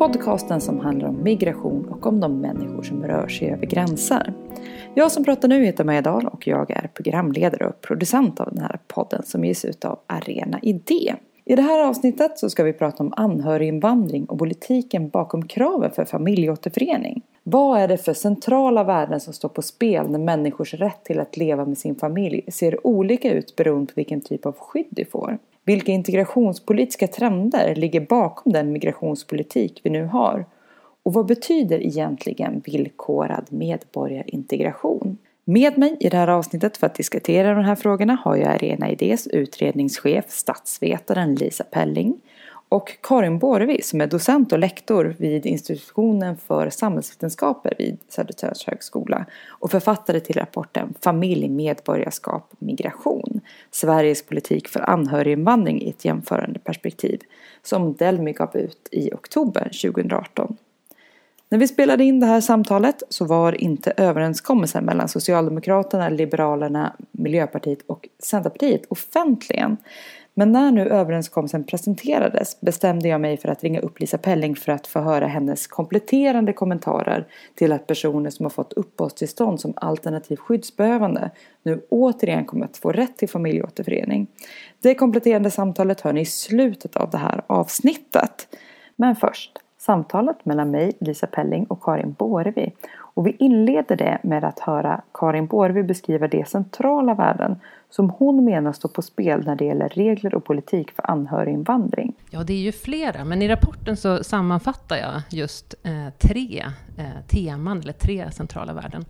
Podcasten som handlar om migration och om de människor som rör sig över gränser. Jag som pratar nu heter Maja Dahl och jag är programledare och producent av den här podden som ges ut av Arena Idé. I det här avsnittet så ska vi prata om anhöriginvandring och politiken bakom kraven för familjeåterförening. Vad är det för centrala värden som står på spel när människors rätt till att leva med sin familj ser olika ut beroende på vilken typ av skydd de får? Vilka integrationspolitiska trender ligger bakom den migrationspolitik vi nu har? Och vad betyder egentligen villkorad medborgarintegration? Med mig i det här avsnittet för att diskutera de här frågorna har jag Arena Idés utredningschef, statsvetaren Lisa Pelling och Karin Bårevi som är docent och lektor vid institutionen för samhällsvetenskaper vid Södertörns högskola och författare till rapporten Familj, medborgarskap migration Sveriges politik för anhöriginvandring i ett jämförande perspektiv som Delmi gav ut i oktober 2018. När vi spelade in det här samtalet så var inte överenskommelsen mellan Socialdemokraterna, Liberalerna, Miljöpartiet och Centerpartiet offentligen. Men när nu överenskommelsen presenterades bestämde jag mig för att ringa upp Lisa Pelling för att få höra hennes kompletterande kommentarer till att personer som har fått uppehållstillstånd som alternativ skyddsbehövande nu återigen kommer att få rätt till familjeåterförening. Det kompletterande samtalet hör ni i slutet av det här avsnittet. Men först samtalet mellan mig, Lisa Pelling och Karin Bårevi. Och vi inleder det med att höra Karin Borvi beskriva de centrala värden som hon menar står på spel när det gäller regler och politik för anhöriginvandring. Ja, det är ju flera, men i rapporten så sammanfattar jag just eh, tre eh, teman, eller tre centrala värden.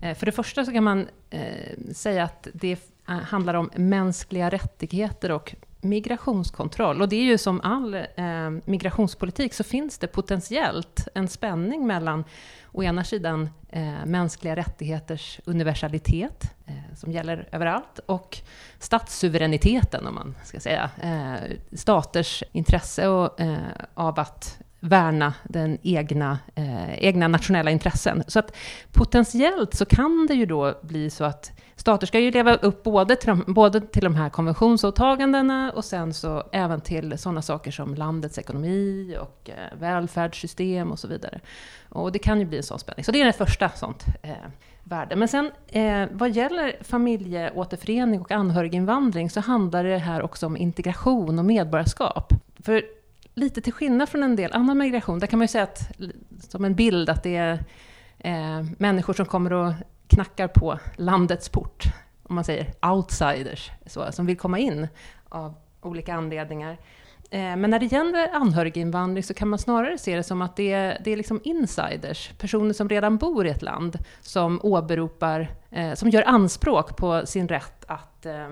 Eh, för det första så kan man eh, säga att det handlar om mänskliga rättigheter och migrationskontroll. Och det är ju som all eh, migrationspolitik så finns det potentiellt en spänning mellan å ena sidan eh, mänskliga rättigheters universalitet, eh, som gäller överallt, och statssuveräniteten, om man ska säga. Eh, staters intresse och, eh, av att värna den egna, eh, egna nationella intressen. Så att potentiellt så kan det ju då bli så att stater ska ju leva upp både till de, både till de här konventionsåtagandena och sen så även till sådana saker som landets ekonomi och eh, välfärdssystem och så vidare. Och det kan ju bli en sån spänning. Så det är det första sånt eh, värde. Men sen eh, vad gäller familjeåterförening och anhöriginvandring så handlar det här också om integration och medborgarskap. För lite till skillnad från en del annan migration, där kan man ju säga att, som en bild att det är eh, människor som kommer och knackar på landets port, om man säger outsiders, så, som vill komma in av olika anledningar. Eh, men när det gäller anhöriginvandring så kan man snarare se det som att det är, det är liksom insiders, personer som redan bor i ett land, som åberopar, eh, som gör anspråk på sin rätt att eh,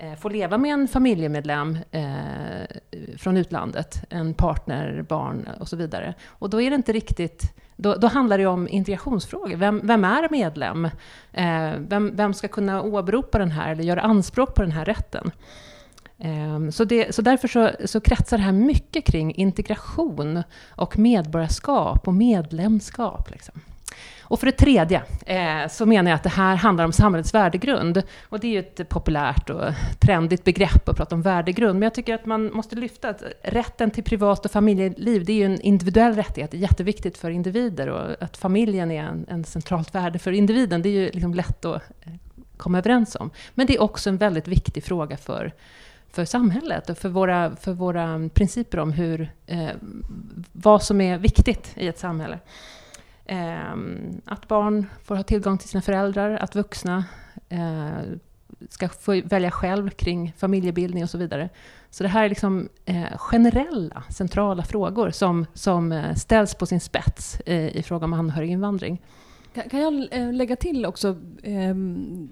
Eh, få leva med en familjemedlem eh, från utlandet, en partner, barn och så vidare. Och då är det inte riktigt då, då handlar det om integrationsfrågor. Vem, vem är medlem? Eh, vem, vem, ska kunna åberopa den här, eller göra anspråk på den här rätten? Eh, så, det, så därför så, så kretsar det här mycket kring integration och medborgarskap och medlemskap. Liksom. Och för det tredje eh, så menar jag att det här handlar om samhällets värdegrund. Och det är ju ett populärt och trendigt begrepp att prata om värdegrund. Men jag tycker att man måste lyfta att rätten till privat och familjeliv, det är ju en individuell rättighet. Det är jätteviktigt för individer och att familjen är en, en centralt värde för individen, det är ju liksom lätt att eh, komma överens om. Men det är också en väldigt viktig fråga för för samhället och för våra, för våra principer om hur, eh, vad som är viktigt i ett samhälle. Ehm, att barn får ha tillgång till sina föräldrar, att vuxna eh, ska få välja själv kring familjebildning och så vidare. Så det här är liksom eh, generella, centrala frågor som, som eh, ställs på sin spets i fråga om anhöriginvandring. Kan, kan jag eh, lägga till också eh,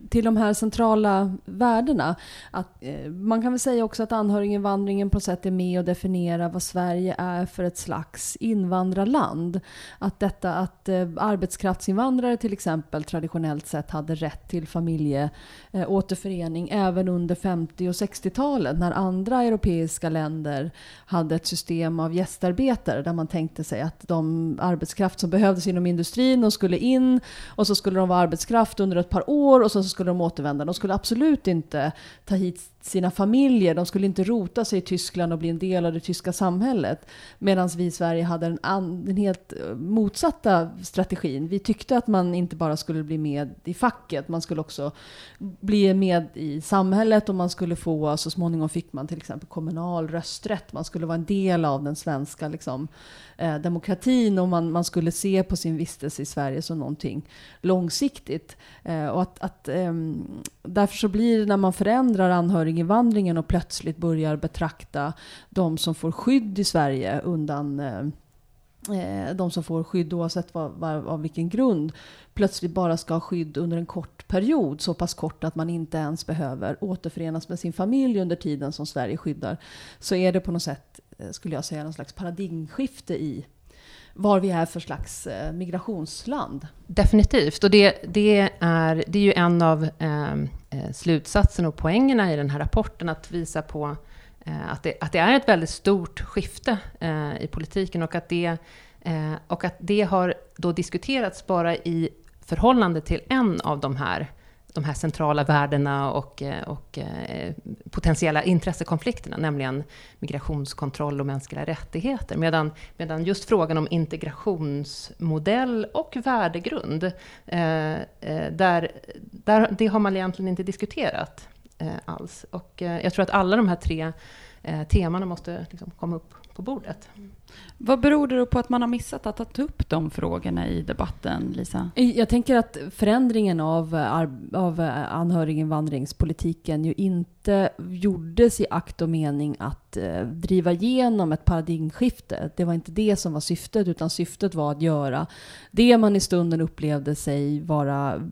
till de här centrala värdena att eh, man kan väl säga också att anhöriginvandringen på sätt är med och definierar vad Sverige är för ett slags invandrarland. Att detta att eh, arbetskraftsinvandrare till exempel traditionellt sett hade rätt till familjeåterförening även under 50 och 60-talet när andra europeiska länder hade ett system av gästarbetare där man tänkte sig att de arbetskraft som behövdes inom industrin de skulle in och så skulle de vara arbetskraft under ett par år och så skulle de återvända. De skulle absolut inte ta hit sina familjer. De skulle inte rota sig i Tyskland och bli en del av det tyska samhället. Medan vi i Sverige hade den, den helt eh, motsatta strategin. Vi tyckte att man inte bara skulle bli med i facket, man skulle också bli med i samhället och man skulle få, så småningom fick man till exempel kommunal rösträtt. Man skulle vara en del av den svenska liksom, eh, demokratin och man, man skulle se på sin vistelse i Sverige som någonting långsiktigt. Eh, och att, att eh, därför så blir det när man förändrar anhöriginvandringen och plötsligt börjar betrakta de som får skydd i Sverige undan eh, eh, de som får skydd oavsett vad, vad, av vilken grund plötsligt bara ska ha skydd under en kort period. Så pass kort att man inte ens behöver återförenas med sin familj under tiden som Sverige skyddar. Så är det på något sätt, eh, skulle jag säga, någon slags paradigmskifte i var vi är för slags eh, migrationsland. Definitivt, och det, det, är, det är ju en av ehm, eh, slutsatserna och poängerna i den här rapporten, att visa på eh, att, det, att det är ett väldigt stort skifte eh, i politiken och att, det, eh, och att det har då diskuterats bara i förhållande till en av de här de här centrala värdena och, eh, och eh, potentiella intressekonflikterna, nämligen migrationskontroll och mänskliga rättigheter. Medan, medan just frågan om integrationsmodell och värdegrund, eh, eh där, där, det har man egentligen inte diskuterat eh, alls. Och jag tror att alla de här tre temana måste liksom komma upp på bordet. Mm. Vad beror det då på att man har missat att ta upp de frågorna i debatten, Lisa? Jag tänker att förändringen av, eh, av eh, anhöriginvandringspolitiken ju inte gjordes i akt och mening att eh, driva igenom ett paradigmskifte. Det var inte det som var syftet, utan syftet var att göra det man i stunden upplevde sig vara,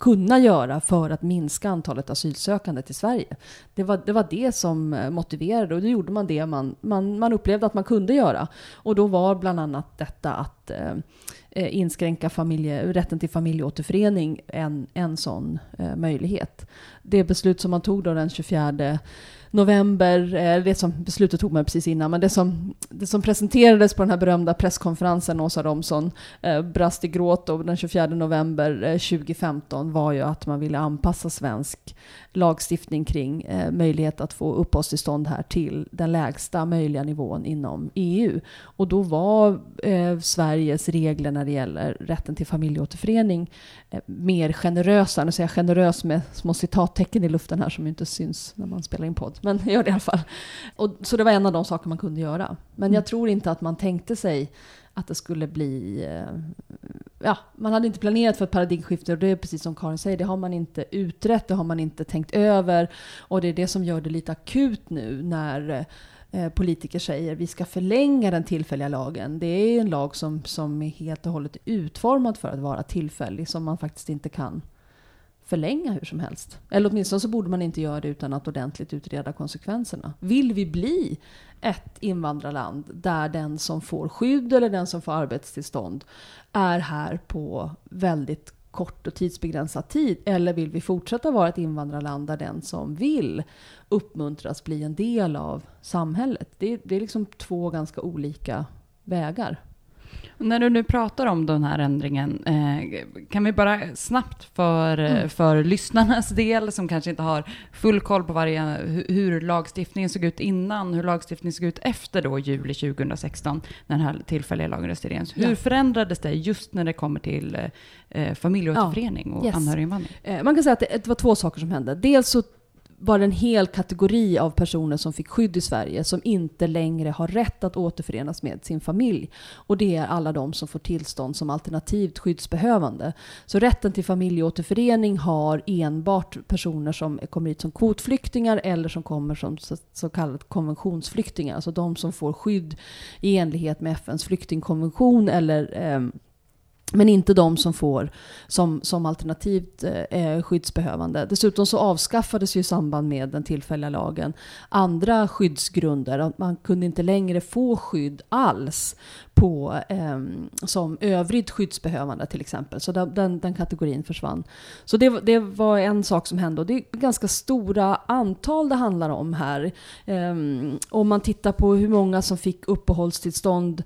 kunna göra för att minska antalet asylsökande till Sverige. Det var det, var det som eh, motiverade och då gjorde man det man, man, man upplevde att man kunde göra. Och då var bland annat detta att eh, eh, inskränka familje, rätten till familjeåterförening en, en sån eh, möjlighet. Det beslut som man tog då den 24 november, eh, det som beslutet tog man precis innan, men det som, det som presenterades på den här berömda presskonferensen, Åsa Romson eh, brast i gråt och den 24 november eh, 2015 var ju att man ville anpassa svensk lagstiftning kring eh, möjlighet att få uppehållstillstånd här till den lägsta möjliga nivån inom EU. Och då var eh, Sveriges regler när det gäller rätten till familjeåterförening eh, mer generösa. Nu säger jag generös med små citattecken i luften här som inte syns när man spelar in podd. Men gör det i alla fall. Och, så det var en av de saker man kunde göra. Men mm. jag tror inte att man tänkte sig att det skulle bli... Eh, ja, man hade inte planerat för ett paradigmskifte och det är precis som Karin säger, det har man inte utrett, det har man inte tänkt över. Och det är det som gör det lite akut nu när eh, politiker säger vi ska förlänga den tillfälliga lagen. Det är en lag som, som är helt och hållet utformad för att vara tillfällig, som man faktiskt inte kan förlänga hur som helst. Eller åtminstone så borde man inte göra det utan att ordentligt utreda konsekvenserna. Vill vi bli ett invandrarland där den som får skydd eller den som får arbetstillstånd är här på väldigt kort och tidsbegränsad tid? Eller vill vi fortsätta vara ett invandrarland där den som vill uppmuntras bli en del av samhället? Det, det är liksom två ganska olika vägar. När du nu pratar om den här ändringen, eh, kan vi bara snabbt för, eh, mm. för lyssnarnas del, som kanske inte har full koll på varje, hur lagstiftningen såg ut innan, hur lagstiftningen såg ut efter då juli 2016, när den här tillfälliga lagen röstades Hur ja. förändrades det just när det kommer till eh, familjeåterförening ja. och yes. anhöriginvandring? Man kan säga att det, det var två saker som hände. Dels så var det en hel kategori av personer som fick skydd i Sverige som inte längre har rätt att återförenas med sin familj. Och det är alla de som får tillstånd som alternativt skyddsbehövande. Så rätten till familjeåterförening har enbart personer som kommer hit som kvotflyktingar eller som kommer som så, så kallade konventionsflyktingar. Alltså de som får skydd i enlighet med FNs flyktingkonvention eller eh, men inte de som får som, som alternativt eh, eh, skyddsbehövande. Dessutom så avskaffades ju i samband med den tillfälliga lagen andra skyddsgrunder. man kunde inte längre få skydd alls på, eh, som övrigt skyddsbehövande till exempel. Så den, den kategorin försvann. Så det, det, var en sak som hände och det är ganska stora antal det handlar om här. Eh, om man tittar på hur många som fick uppehållstillstånd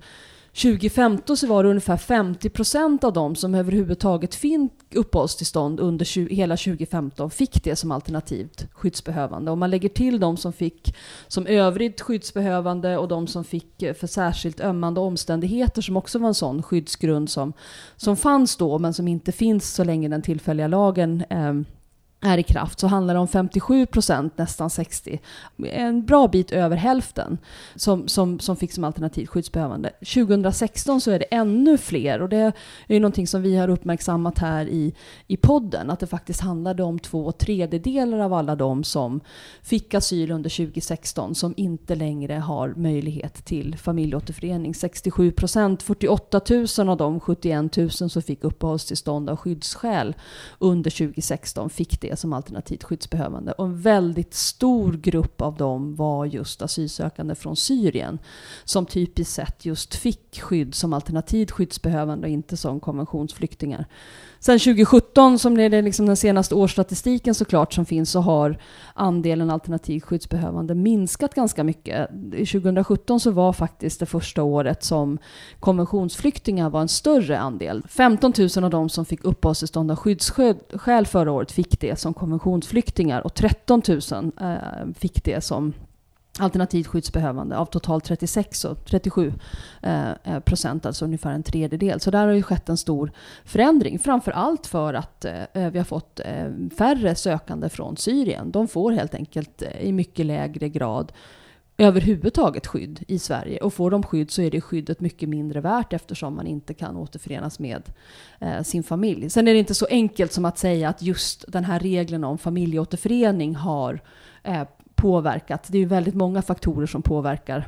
2015 så var det ungefär 50 procent av dem som överhuvudtaget fick uppehållstillstånd under 20, hela 2015 fick det som alternativt skyddsbehövande. Om man lägger till de som fick som övrigt skyddsbehövande och de som fick eh, för särskilt ömmande omständigheter som också var en sån skyddsgrund som, som fanns då men som inte finns så länge den tillfälliga lagen eh, är i kraft så handlar det om 57 procent, nästan 60, en bra bit över hälften som, som, som fick som alternativt skyddsbehövande. 2016 så är det ännu fler och det är ju någonting som vi har uppmärksammat här i, i podden, att det faktiskt handlade om två tredjedelar av alla de som fick asyl under 2016 som inte längre har möjlighet till familjeåterförening. 67 procent, 48 000 av de 71 000 som fick uppehållstillstånd av skyddsskäl under 2016 fick det som alternativt skyddsbehövande. Och en väldigt stor grupp av dem var just asylsökande från Syrien. Som typiskt sett just fick skydd som alternativt skyddsbehövande och inte som konventionsflyktingar. Sen 2017, som är det liksom den senaste årsstatistiken såklart som finns, så har andelen alternativt skyddsbehövande minskat ganska mycket. 2017 så var faktiskt det första året som konventionsflyktingar var en större andel. 15 000 av de som fick uppehållstillstånd av skyddsskäl förra året fick det som konventionsflyktingar och 13 000 eh, fick det som alternativt skyddsbehövande av totalt 36 och 37 eh, procent, alltså ungefär en tredjedel. Så där har ju skett en stor förändring, framför allt för att eh, eh, vi har fått eh, färre sökande från Syrien. De får helt enkelt eh, i mycket lägre grad överhuvudtaget skydd i Sverige. Och får de skydd så är det skyddet mycket mindre värt eftersom man inte kan återförenas med eh, sin familj. Sen är det inte så enkelt som att säga att just den här regeln om familjeåterförening har eh, påverkat. Det är ju väldigt många faktorer som påverkar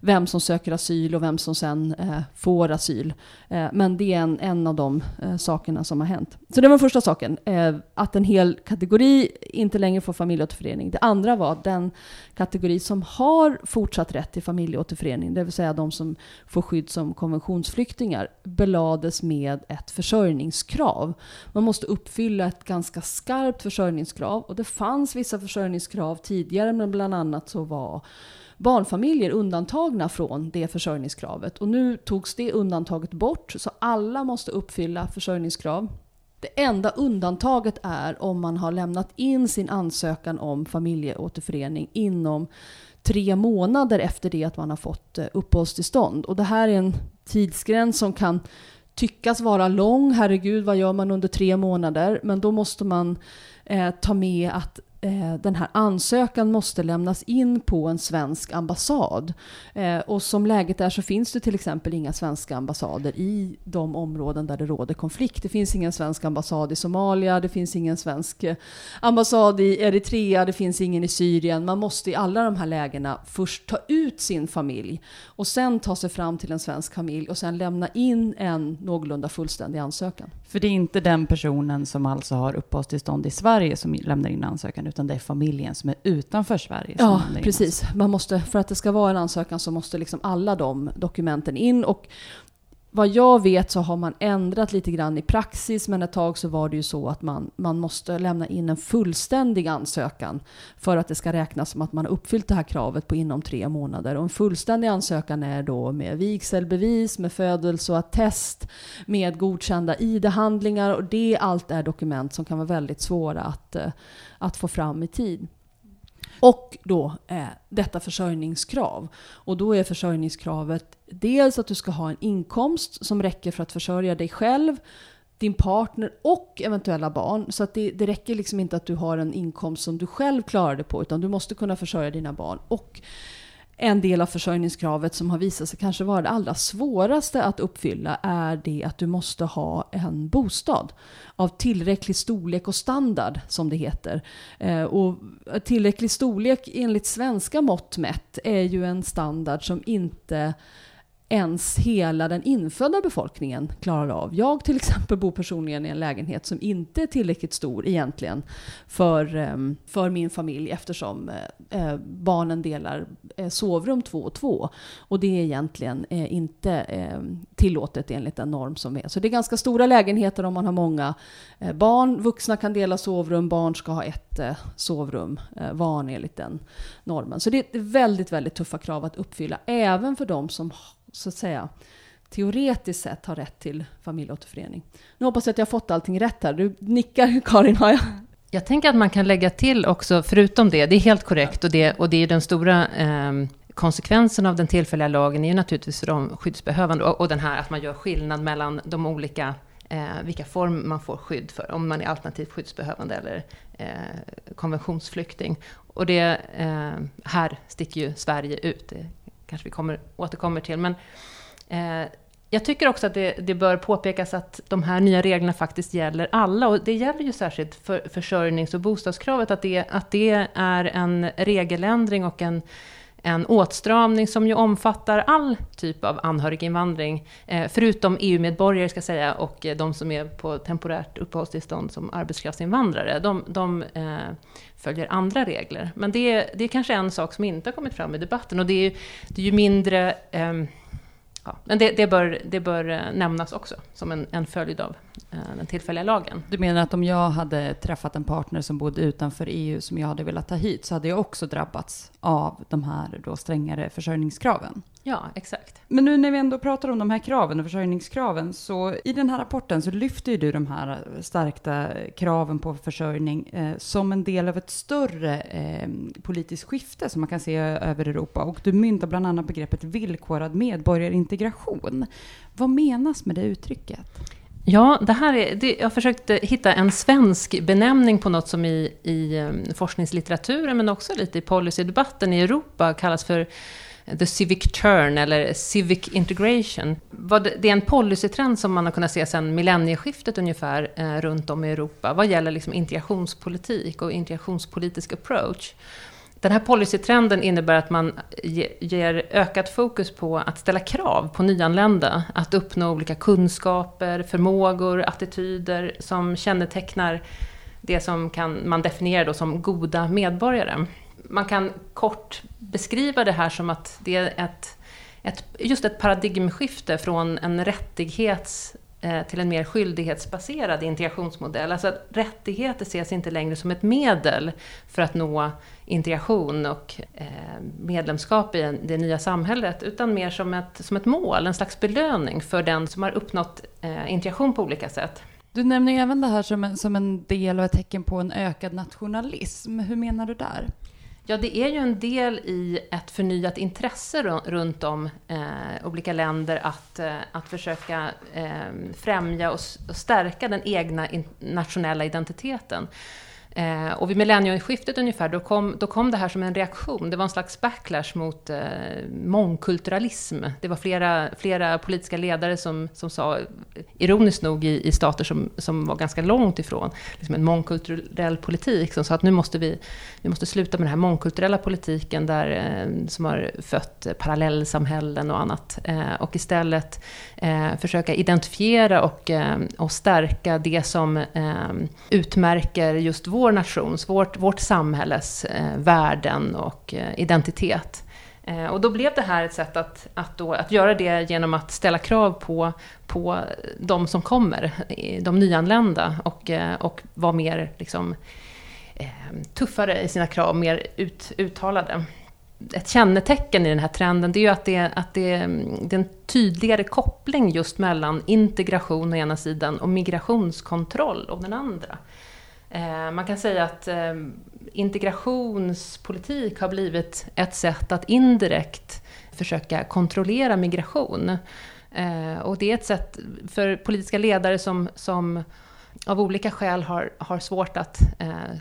vem som söker asyl och vem som sen eh, får asyl. Eh, men det är en, en av de eh, sakerna som har hänt. Så det var första saken, eh, att en hel kategori inte längre får familjeåterförening. Det andra var att den kategori som har fortsatt rätt till familjeåterförening, det vill säga de som får skydd som konventionsflyktingar, belades med ett försörjningskrav. Man måste uppfylla ett ganska skarpt försörjningskrav och det fanns vissa försörjningskrav tidigare, men bland annat så var barnfamiljer undantagna från det försörjningskravet. Och nu togs det undantaget bort, så alla måste uppfylla försörjningskrav. Det enda undantaget är om man har lämnat in sin ansökan om familjeåterförening inom tre månader efter det att man har fått eh, uppehållstillstånd. Och det här är en tidsgräns som kan tyckas vara lång. Herregud, vad gör man under tre månader? Men då måste man eh, ta med att Eh, den här ansökan måste lämnas in på en svensk ambassad. Eh, och som läget är så finns det till exempel inga svenska ambassader i de områden där det råder konflikt. Det finns ingen svensk ambassad i Somalia, det finns ingen svensk eh, ambassad i Eritrea, det finns ingen i Syrien. Man måste i alla de här lägena först ta ut sin familj och sen ta sig fram till en svensk familj och sen lämna in en någorlunda fullständig ansökan. För det är inte den personen som alltså har uppehållstillstånd i Sverige som lämnar in ansökan, utan det är familjen som är utanför Sverige. Ja, precis. Man måste, för att det ska vara en ansökan så måste liksom alla de dokumenten in. Och vad jag vet så har man ändrat lite grann i praxis, men ett tag så var det ju så att man, man måste lämna in en fullständig ansökan för att det ska räknas som att man har uppfyllt det här kravet på inom tre månader. Och en fullständig ansökan är då med vigselbevis, med födelseattest, med godkända ID-handlingar och det allt är dokument som kan vara väldigt svåra att, eh, att få fram i tid. Och då eh, detta försörjningskrav. Och då är försörjningskravet dels att du ska ha en inkomst som räcker för att försörja dig själv, din partner och eventuella barn. Så att det, det räcker liksom inte att du har en inkomst som du själv klarar dig på, utan du måste kunna försörja dina barn. Och en del av försörjningskravet som har visat sig kanske vara det allra svåraste att uppfylla är det att du måste ha en bostad av tillräcklig storlek och standard som det heter. Eh, och tillräcklig storlek enligt svenska mått mätt är ju en standard som inte ens hela den infödda befolkningen klarar av. Jag till exempel bor personligen i en lägenhet som inte är tillräckligt stor egentligen för, ehm, för min familj eftersom eh, eh, barnen delar eh, sovrum två och två. Och det är egentligen inte ehm, tillåtet enligt den norm som är. Så det är ganska stora lägenheter om man har många barn. Vuxna kan dela sovrum, barn ska ha ett sovrum var enligt den normen. Så det är väldigt, väldigt tuffa krav att uppfylla även för de som så att säga teoretiskt sett har rätt till familjeåterförening. Nu hoppas jag att jag har fått allting rätt här. Du nickar Karin, har jag? Jag tänker att man kan lägga till också, förutom det, det är helt korrekt och det, och det är den stora eh, konsekvensen av den tillfälliga lagen är ju naturligtvis för de skyddsbehövande och, och den här att man gör skillnad mellan de olika eh, vilka form man får skydd för, om man är alternativt skyddsbehövande eller eh, konventionsflykting. Och det, eh, här sticker ju Sverige ut, det kanske vi kommer, återkommer till. Men eh, jag tycker också att det, det, bör påpekas att de här nya reglerna faktiskt gäller alla. Och det gäller ju särskilt för försörjnings och bostadskravet, att det, att det är en regeländring och en, en åtstramning som ju omfattar all typ av anhöriginvandring, eh, förutom EU-medborgare ska säga, och eh, de som är på temporärt uppehållstillstånd som arbetskraftsinvandrare. De, de eh, följer andra regler. Men det, det är kanske en sak som inte har kommit fram i debatten och det är, det är ju mindre... Eh, ja, men det, det, bör, det bör eh, nämnas också som en, en följd av eh, den tillfälliga lagen. Du menar att om jag hade träffat en partner som bodde utanför EU som jag hade velat ta hit så hade jag också drabbats av de här då strängare försörjningskraven? Ja, exakt. Men nu när vi ändå pratar om de här kraven och försörjningskraven, så i den här rapporten så lyfter ju du de här stärkta kraven på försörjning eh, som en del av ett större eh, politiskt skifte som man kan se över Europa. Och du myntar bland annat begreppet villkorad medborgarintegration. Vad menas med det uttrycket? Ja, det här är, det, jag försökte hitta en svensk benämning på något som i, i um, forskningslitteraturen, men också lite i policydebatten i Europa kallas för the civic turn eller civic integration. Det är en policytrend som man har kunnat se sedan millennieskiftet ungefär eh, runt om i Europa vad gäller liksom integrationspolitik och integrationspolitisk approach. Den här policytrenden innebär att man ger ökat fokus på att ställa krav på nyanlända, att uppnå olika kunskaper, förmågor, attityder som kännetecknar det som kan man definiera då som goda medborgare man kan kort beskriva det här som att det är ett, ett, just ett paradigmskifte från en rättighets eh, till en mer skyldighetsbaserad integrationsmodell. Alltså att rättigheter ses inte längre som ett medel för att nå integration och eh, medlemskap i det nya samhället, utan mer som ett, som ett mål, en slags belöning för den som har uppnått eh, integration på olika sätt. Du nämner även det här som en, som en del och ett tecken på en ökad nationalism. Hur menar du där? Ja, det är ju en del i ett förnyat intresse runt om eh, olika länder att, eh, att försöka eh, främja och, och stärka den egna in, nationella identiteten. Eh, och vid millennieskiftet ungefär, då kom, då kom det här som en reaktion. Det var en slags backlash mot eh, mångkulturalism. Det var flera, flera politiska ledare som, som sa, ironiskt nog i, i stater som, som var ganska långt ifrån liksom en mångkulturell politik, som sa att nu måste vi, vi måste sluta med den här mångkulturella politiken där, eh, som har fött parallellsamhällen och annat. Eh, och istället eh, försöka identifiera och, eh, och stärka det som eh, utmärker just vår vår nations, vårt, vårt samhälles eh, värden och eh, identitet. Eh, och då blev det här ett sätt att, att, då, att göra det genom att ställa krav på, på de som kommer, de nyanlända, och, eh, och vara mer liksom, eh, tuffare i sina krav, mer ut, uttalade ett kännetecken i den här trenden, det är ju att, det, att det, mm, det är en tydligare koppling just mellan integration å ena sidan och migrationskontroll å den andra. Eh, man kan säga att eh, integrationspolitik har blivit ett sätt att indirekt försöka kontrollera migration. Eh, och det är ett sätt för politiska ledare som, som av olika skäl har, har svårt att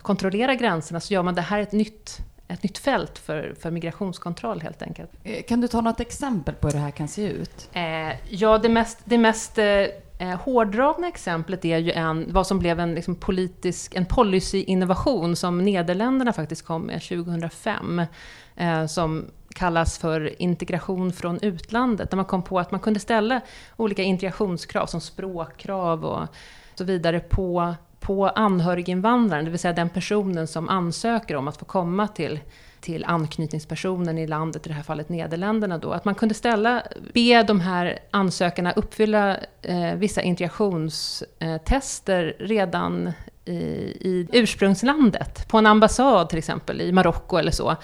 kontrollera gränserna, så gör man det här ett nytt ett nytt fält för, för migrationskontroll helt enkelt. Kan du ta något exempel på hur det här kan se ut? Eh, ja, det mest, det mest eh, Eh, hårdragna exemplet är ju en, vad som blev en liksom, politisk, en policyinnovation som Nederländerna faktiskt kom med 2005. Eh, som kallas för integration från utlandet, där man kom på att man kunde ställa olika integrationskrav som språkkrav och så vidare på, på anhöriginvandraren, det vill säga den personen som ansöker om att få komma till till anknytningspersonen i landet, i det här fallet Nederländerna då, att man kunde ställa, be de här ansökarna uppfylla eh, vissa integrationstester redan i, i ursprungslandet, på en ambassad till exempel i Marocko eller så,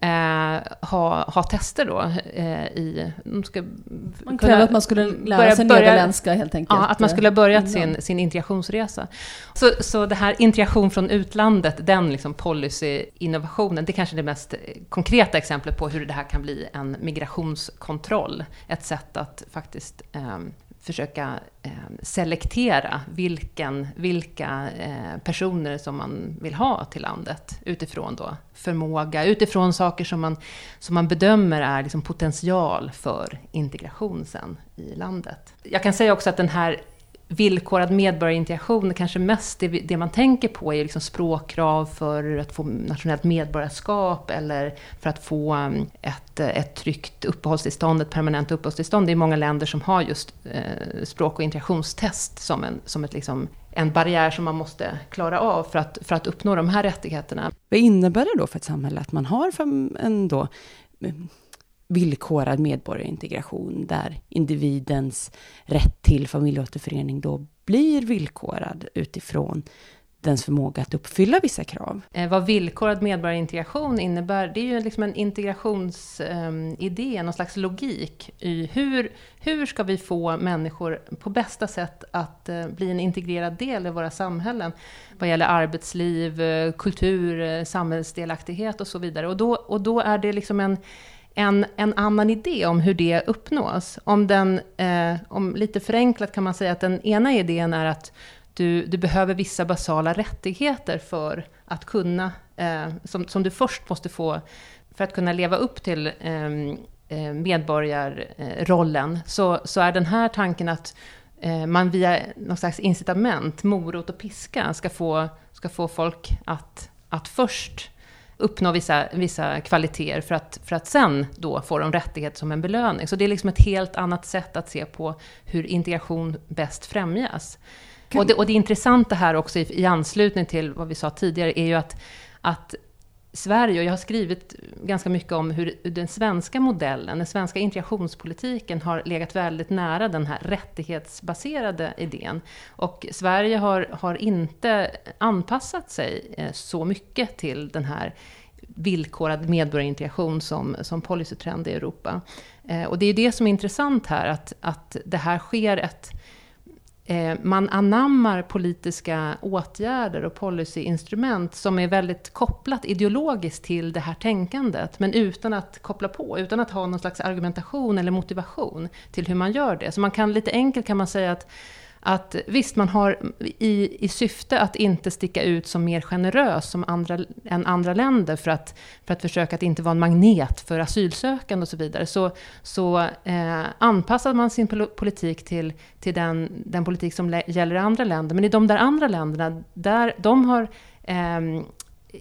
eh, ha, ha tester då eh, i... De ska man krävde att man skulle lära sig börja, nederländska helt enkelt. Ja, att man skulle ha börjat sin, sin integrationsresa. Så, så det här integration från utlandet, den liksom policy-innovationen, det är kanske är det mest konkreta exemplet på hur det här kan bli en migrationskontroll. Ett sätt att faktiskt eh, försöka eh, selektera vilken, vilka eh, personer som man vill ha till landet utifrån då förmåga, utifrån saker som man, som man bedömer är liksom potential för integration sen i landet. Jag kan säga också att den här villkorad medborgarintegration, kanske mest det, det, man tänker på är liksom språkkrav för att få nationellt medborgarskap eller för att få mm, ett, ett tryggt uppehållstillstånd, ett permanent uppehållstillstånd. Det är många länder som har just eh, språk och integrationstest som, en, som ett, liksom, en barriär som man måste klara av för att, för att uppnå de här rättigheterna. Vad innebär det då för ett samhälle att man har en då mm, villkorad medborgarintegration där individens rätt till familjeåterförening då blir villkorad utifrån dens förmåga att uppfylla vissa krav. Eh, vad villkorad medborgarintegration innebär, det är ju liksom en integrationsidé, um, någon slags logik i hur, hur ska vi få människor på bästa sätt att eh, bli en integrerad del i våra samhällen vad gäller arbetsliv, eh, kultur, samhällsdelaktighet och så vidare. Och då, och då är det liksom en en, en annan idé om hur det uppnås. Om, den, eh, om lite förenklat kan man säga att den ena idén är att du, du behöver vissa basala rättigheter för att kunna, eh, som, som du först måste få för att kunna leva upp till ehm, eh, medborgarrollen, så, så är den här tanken att eh, man via någon slags incitament, morot och piska, ska få, ska få folk att, att först uppnå vissa, vissa kvaliteter för att, för att sen då få de rättigheter som en belöning. Så det är liksom ett helt annat sätt att se på hur integration bäst främjas. Och det, och det intressanta här också i, i anslutning till vad vi sa tidigare är ju att, att Sverige, och jag har skrivit ganska mycket om hur den svenska modellen, den svenska integrationspolitiken har legat väldigt nära den här rättighetsbaserade idén. Och Sverige har, har inte anpassat sig eh, så mycket till den här villkorad medborgarintegration som, som policytrend i Europa. Eh, och det är det som är intressant här, att, att det här sker ett Eh, man anammar politiska åtgärder och policyinstrument som är väldigt kopplat ideologiskt till det här tänkandet, men utan att koppla på, utan att ha någon slags argumentation eller motivation till hur man gör det. Så man kan lite enkelt kan man säga att att visst, man har i, i syfte att inte sticka ut som mer generös som andra, än andra länder för att, för att försöka att inte vara en magnet för asylsökande och så vidare, så, så eh, anpassar man sin politik till, till den, den politik som gäller i andra länder. Men i de där andra länderna, där de har eh,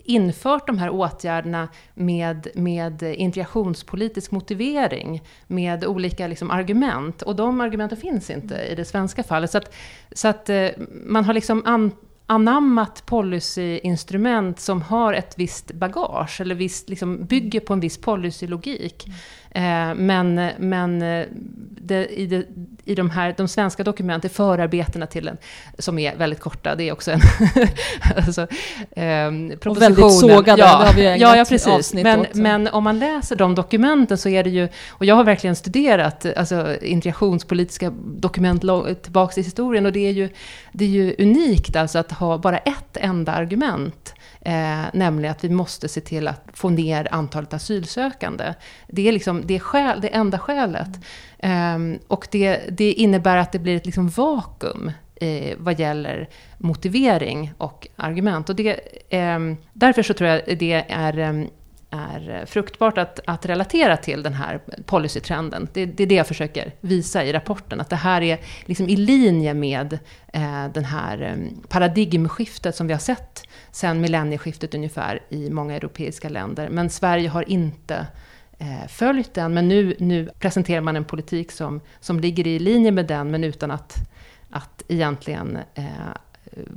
infört de här åtgärderna med, med integrationspolitisk motivering, med olika liksom argument. Och de argumenten finns inte i det svenska fallet. Så att, så att eh, man har liksom an, anammat policyinstrument som har ett visst bagage, eller visst, liksom bygger på en viss policylogik. Mm men men eh, det, i, det, i de, här, de svenska dokumenten, förarbetena till den, som är väldigt korta, det är också en... alltså, eh, och väldigt sågade, ja, det har vi ja, ja, precis. Men, men om man läser de dokumenten så är det ju, och jag har verkligen studerat alltså, integrationspolitiska dokument tillbaka i historien, och det är ju, det är ju unikt alltså att ha bara ett enda argument Eh, nämligen att vi måste se till att få ner antalet asylsökande. Det är liksom det, är skäl, det enda skälet. Mm. Eh, och det, det, innebär att det blir ett liksom vakuum eh, vad gäller motivering och argument. Och det, eh, därför så tror jag det är ehm, är eh, fruktbart att, att relatera till den här policytrenden. Det, det, är det jag försöker visa i rapporten, att det här är liksom i linje med eh, den här eh, paradigmskiftet som vi har sett sedan millennieskiftet ungefär i många europeiska länder. Men Sverige har inte eh, följt den, men nu, nu presenterar man en politik som, som ligger i linje med den, men utan att, att egentligen eh,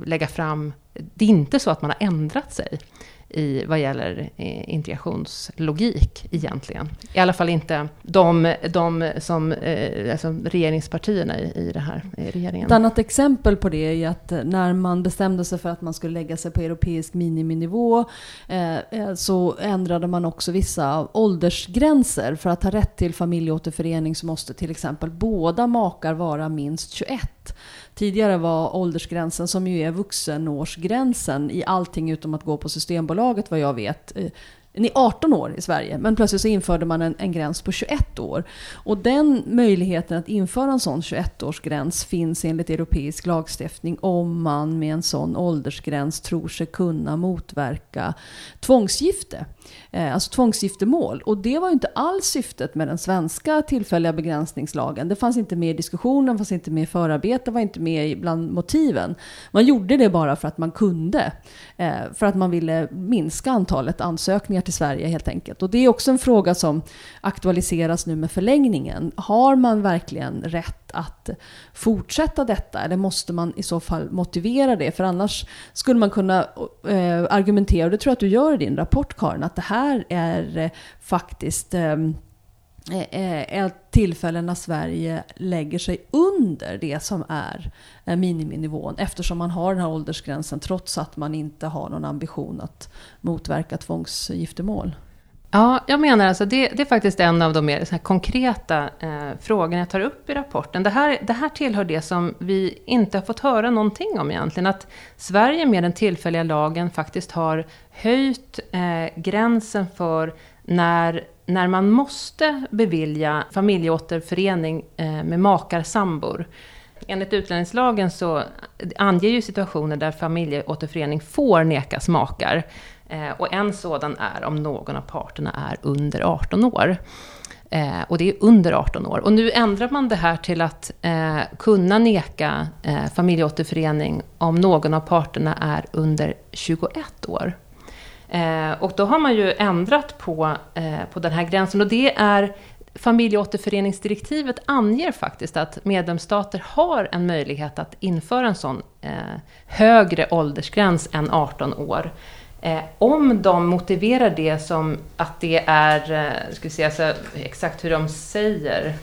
lägga fram... Det är inte så att man har ändrat sig i vad gäller eh, integrationslogik egentligen. I alla fall inte de, de som, eh, alltså regeringspartierna i, i den här regeringen. Ett annat exempel på det är att eh, när man bestämde sig för att man skulle lägga sig på europeisk miniminivå eh, eh, så ändrade man också vissa åldersgränser. För att ha rätt till familjeåterförening så måste till exempel båda makar vara minst 21. Tidigare var åldersgränsen, som ju är vuxenårsgränsen i allting utom att gå på Systembolaget vad jag vet, eh, ni är 18 år i Sverige, men plötsligt så införde man en, en gräns på 21 år. Och den möjligheten att införa en sån 21-årsgräns finns enligt europeisk lagstiftning om man med en sån åldersgräns tror sig kunna motverka tvångsgifte. Eh, alltså tvångsgiftermål. Och det var ju inte alls syftet med den svenska tillfälliga begränsningslagen. Det fanns inte med i diskussionen, fanns inte med i förarbetet, var inte med bland motiven. Man gjorde det bara för att man kunde. Eh, för att man ville minska antalet ansökningar till Sverige helt enkelt. Och det är också en fråga som aktualiseras nu med förlängningen. Har man verkligen rätt att fortsätta detta? Eller måste man i så fall motivera det? För annars skulle man kunna eh, argumentera, och det tror jag att du gör i din rapport Karin, att det här är eh, faktiskt eh, eh ett tillfällen när Sverige lägger sig under det som är eh, miniminivån eftersom man har den här åldersgränsen trots att man inte har någon ambition att motverka tvångsgiftermål. Ja, jag menar alltså det, det är faktiskt en av de mer så konkreta eh, frågorna jag tar upp i rapporten. Det här, det här tillhör det som vi inte har fått höra någonting om egentligen. Att Sverige med den tillfälliga lagen faktiskt har höjt eh, gränsen för när, när man måste bevilja familjeåterförening eh, med makar sambor. Enligt utlänningslagen så anger ju situationer där familjeåterförening får nekas makar. Eh, och en sådan är om någon av parterna är under 18 år. Eh, och det är under 18 år. Och nu ändrar man det här till att eh, kunna neka eh, familjeåterförening om någon av parterna är under 21 år. Eh, och då har man ju ändrat på, eh, på den här gränsen. Och det är familjeåterföreningsdirektivet anger faktiskt att medlemsstater har en möjlighet att införa en sån eh, högre åldersgräns än 18 år. Eh, om de motiverar det som att det är, eh, ska vi se alltså, exakt hur de säger.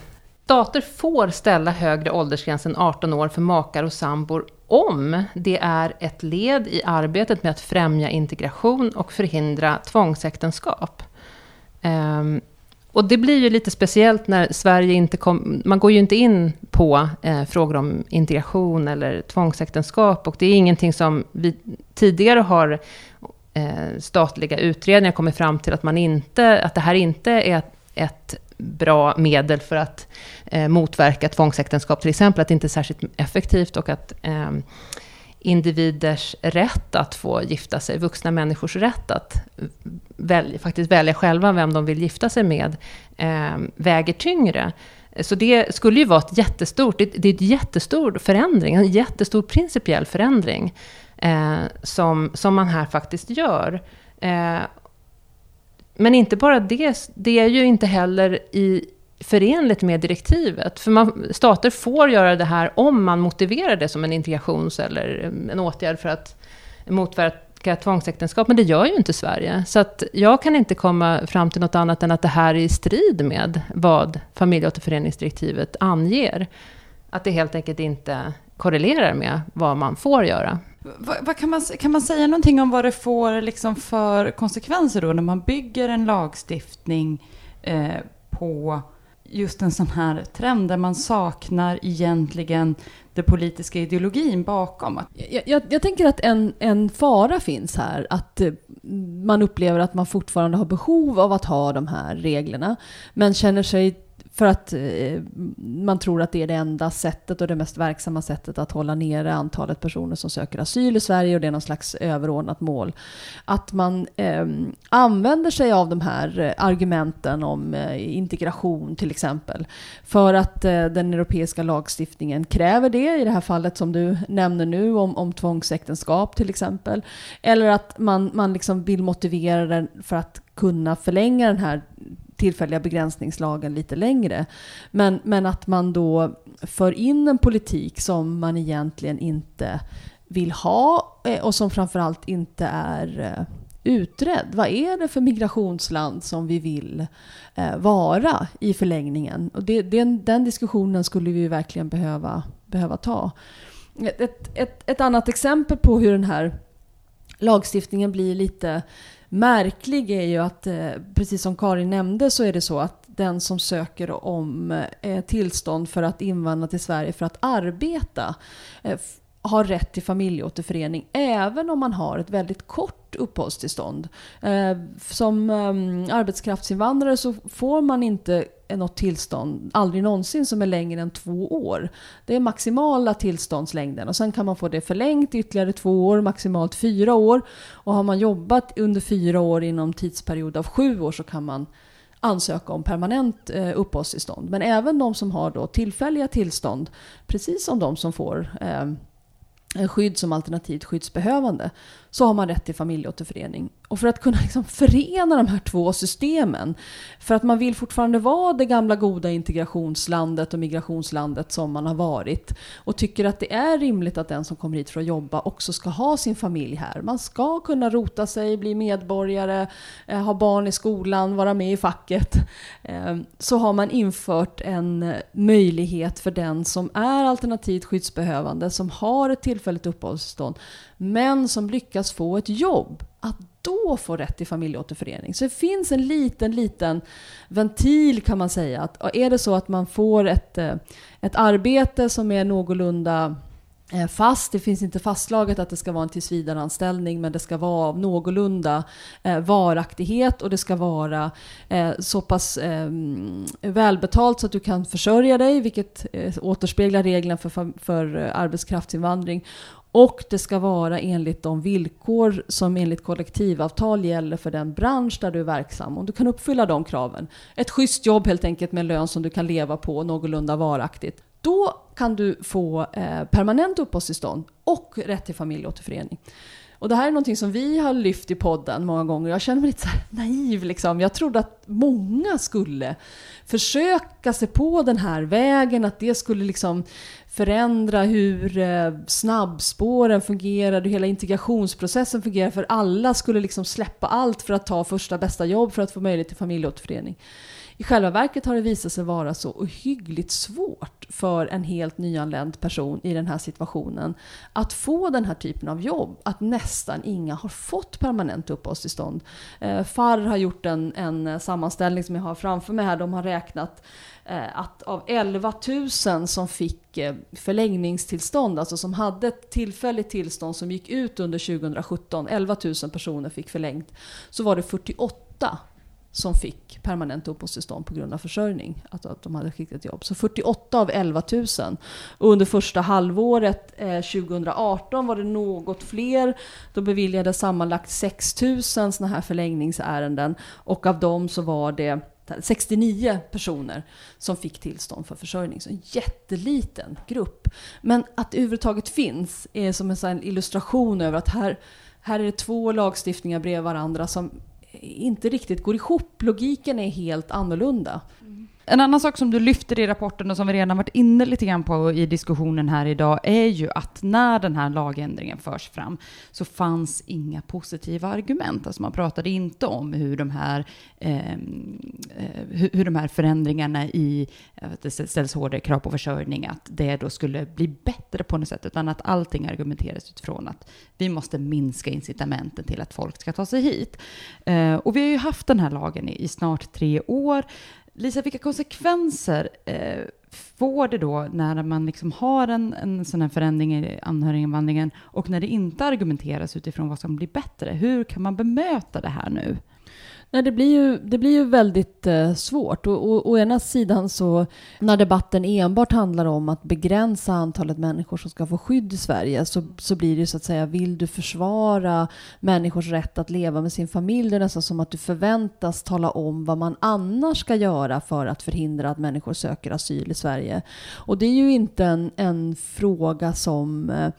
Stater får ställa högre åldersgräns än 18 år för makar och sambor om det är ett led i arbetet med att främja integration och förhindra tvångsäktenskap. Um, och det blir ju lite speciellt när Sverige inte kom, man går ju inte in på eh, frågor om integration eller tvångsäktenskap och det är ingenting som vi tidigare har eh, statliga utredningar kommit fram till att, man inte, att det här inte är ett, ett bra medel för att eh, motverka tvångsäktenskap till exempel, att det inte är särskilt effektivt och att eh, individers rätt att få gifta sig, vuxna människors rätt att välja, faktiskt välja själva vem de vill gifta sig med, eh, väger tyngre. Så det skulle ju vara ett jättestort, det, det är en jättestor förändring, en jättestor principiell förändring eh, som, som man här faktiskt gör. Eh, men inte bara det, det är ju inte heller i, förenligt med direktivet. För man, stater får göra det här om man motiverar det som en integrations eller en åtgärd för att motverka tvångsäktenskap, men det gör ju inte Sverige. Så att jag kan inte komma fram till något annat än att det här är i strid med vad familjeåterföreningsdirektivet anger. Att det helt enkelt inte korrelerar med vad man får göra. Vad, vad, kan, man, kan man säga någonting om vad det får liksom för konsekvenser då när man bygger en lagstiftning eh, på just en sån här trend där man saknar egentligen den politiska ideologin bakom. Jag, jag, jag, tänker att en, en fara finns här, att eh, man upplever att man fortfarande har behov av att ha de här reglerna, men känner sig för att eh, man tror att det är det enda sättet och det mest verksamma sättet att hålla nere antalet personer som söker asyl i Sverige och det är någon slags överordnat mål. Att man eh, använder sig av de här eh, argumenten om eh, integration till exempel. För att eh, den europeiska lagstiftningen kräver det, i det här fallet som du nämner nu om, om tvångsäktenskap till exempel. Eller att man, man liksom vill motivera den för att kunna förlänga den här tillfälliga begränsningslagen lite längre. Men, men att man då för in en politik som man egentligen inte vill ha eh, och som framförallt inte är eh, utredd. Vad är det för migrationsland som vi vill eh, vara i förlängningen? Och det, den, den diskussionen skulle vi verkligen behöva, behöva ta. Ett, ett, ett annat exempel på hur den här lagstiftningen blir lite märklig är ju att, eh, precis som Karin nämnde, så är det så att den som söker om eh, tillstånd för att invandra till Sverige för att arbeta eh, har rätt till familjeåterförening även om man har ett väldigt kort uppehållstillstånd. Som ehm, arbetskraftsinvandrare så får man inte något tillstånd, aldrig någonsin, som är längre än två år. Det är maximala tillståndslängden och sen kan man få det förlängt ytterligare två år, maximalt fyra år. Och har man jobbat under fyra år inom tidsperiod av sju år så kan man ansöka om permanent eh, uppehållstillstånd. Men även de som har då tillfälliga tillstånd, precis som de som får eh, skydd som alternativt skyddsbehövande så har man rätt till familjeåterförening. Och för att kunna liksom förena de här två systemen, för att man vill fortfarande vara det gamla goda integrationslandet och migrationslandet som man har varit och tycker att det är rimligt att den som kommer hit för att jobba också ska ha sin familj här. Man ska kunna rota sig, bli medborgare, eh, ha barn i skolan, vara med i facket. Ehm, så har man infört en möjlighet för den som är alternativt skyddsbehövande, som har ett tillfälligt uppehållstillstånd, men som lyckas få ett jobb, att då få rätt till familjeåterförening. Så det finns en liten, liten ventil kan man säga. Att är det så att man får ett, eh, ett arbete som är någorlunda eh, fast. Det finns inte fastslaget att det ska vara en tillsvidareanställning men det ska vara av någorlunda eh, varaktighet och det ska vara eh, så pass eh, välbetalt så att du kan försörja dig vilket eh, återspeglar reglerna för, för eh, arbetskraftsinvandring. Och det ska vara enligt de villkor som enligt kollektivavtal gäller för den bransch där du är verksam. Om du kan uppfylla de kraven. Ett schysst jobb helt enkelt med en lön som du kan leva på någorlunda varaktigt. Då kan du få eh, permanent uppehållstillstånd och rätt till familjeåterförening. Och det här är någonting som vi har lyft i podden många gånger. Jag känner mig lite så naiv. Liksom. Jag trodde att många skulle försöka sig på den här vägen, att det skulle liksom förändra hur eh, snabbspåren fungerar, hur hela integrationsprocessen fungerar, för alla skulle liksom släppa allt för att ta första bästa jobb för att få möjlighet till familjeåterförening. I själva verket har det visat sig vara så ohyggligt svårt för en helt nyanländ person i den här situationen att få den här typen av jobb. Att nästan inga har fått permanent uppehållstillstånd. Eh, FAR har gjort en, en sammanställning som jag har framför mig här. De har räknat eh, att av 11 000 som fick eh, förlängningstillstånd, alltså som hade ett tillfälligt tillstånd som gick ut under 2017, 11 000 personer fick förlängt, så var det 48 som fick permanent uppehållstillstånd på grund av försörjning. Att, att de hade skickat jobb. Så 48 av 11 000. Och under första halvåret eh, 2018 var det något fler. Då beviljades sammanlagt 6 000 sådana här förlängningsärenden. Och av dem så var det 69 personer som fick tillstånd för försörjning. Så en jätteliten grupp. Men att det överhuvudtaget finns är som en illustration över att här, här är det två lagstiftningar bredvid varandra som inte riktigt går ihop. Logiken är helt annorlunda. En annan sak som du lyfter i rapporten och som vi redan varit inne lite grann på i diskussionen här idag är ju att när den här lagändringen förs fram så fanns inga positiva argument. Alltså man pratade inte om hur de här, ehm, eh, hur, de här förändringarna i att det ställs hårdare krav på försörjning, att det då skulle bli bättre på något sätt, utan att allting argumenteras utifrån att vi måste minska incitamenten till att folk ska ta sig hit. Eh, och vi har ju haft den här lagen i, i snart tre år. Lisa, vilka konsekvenser eh, får det då när man liksom har en, en sån här förändring i anhöriginvandringen och när det inte argumenteras utifrån vad som blir bättre? Hur kan man bemöta det här nu? Nej, det, blir ju, det blir ju väldigt eh, svårt. Och, och, å ena sidan så, när debatten enbart handlar om att begränsa antalet människor som ska få skydd i Sverige, så, så blir det så att säga, vill du försvara människors rätt att leva med sin familj, det är nästan som att du förväntas tala om vad man annars ska göra för att förhindra att människor söker asyl i Sverige. Och det är ju inte en, en fråga som eh,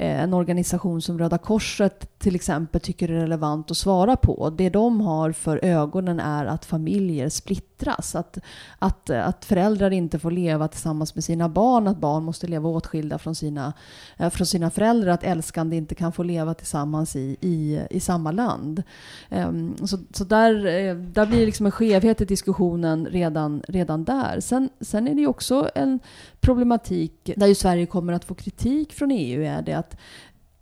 Eh, en organisation som Röda Korset till exempel tycker är relevant att svara på. Det de har för ögonen är att familjer splittras. Att, att, att föräldrar inte får leva tillsammans med sina barn, att barn måste leva åtskilda från sina, eh, från sina föräldrar, att älskande inte kan få leva tillsammans i, i, i samma land. Ehm, så så där, eh, där blir det liksom en skevhet i diskussionen redan, redan där. Sen, sen är det ju också en problematik där ju Sverige kommer att få kritik från EU, är det att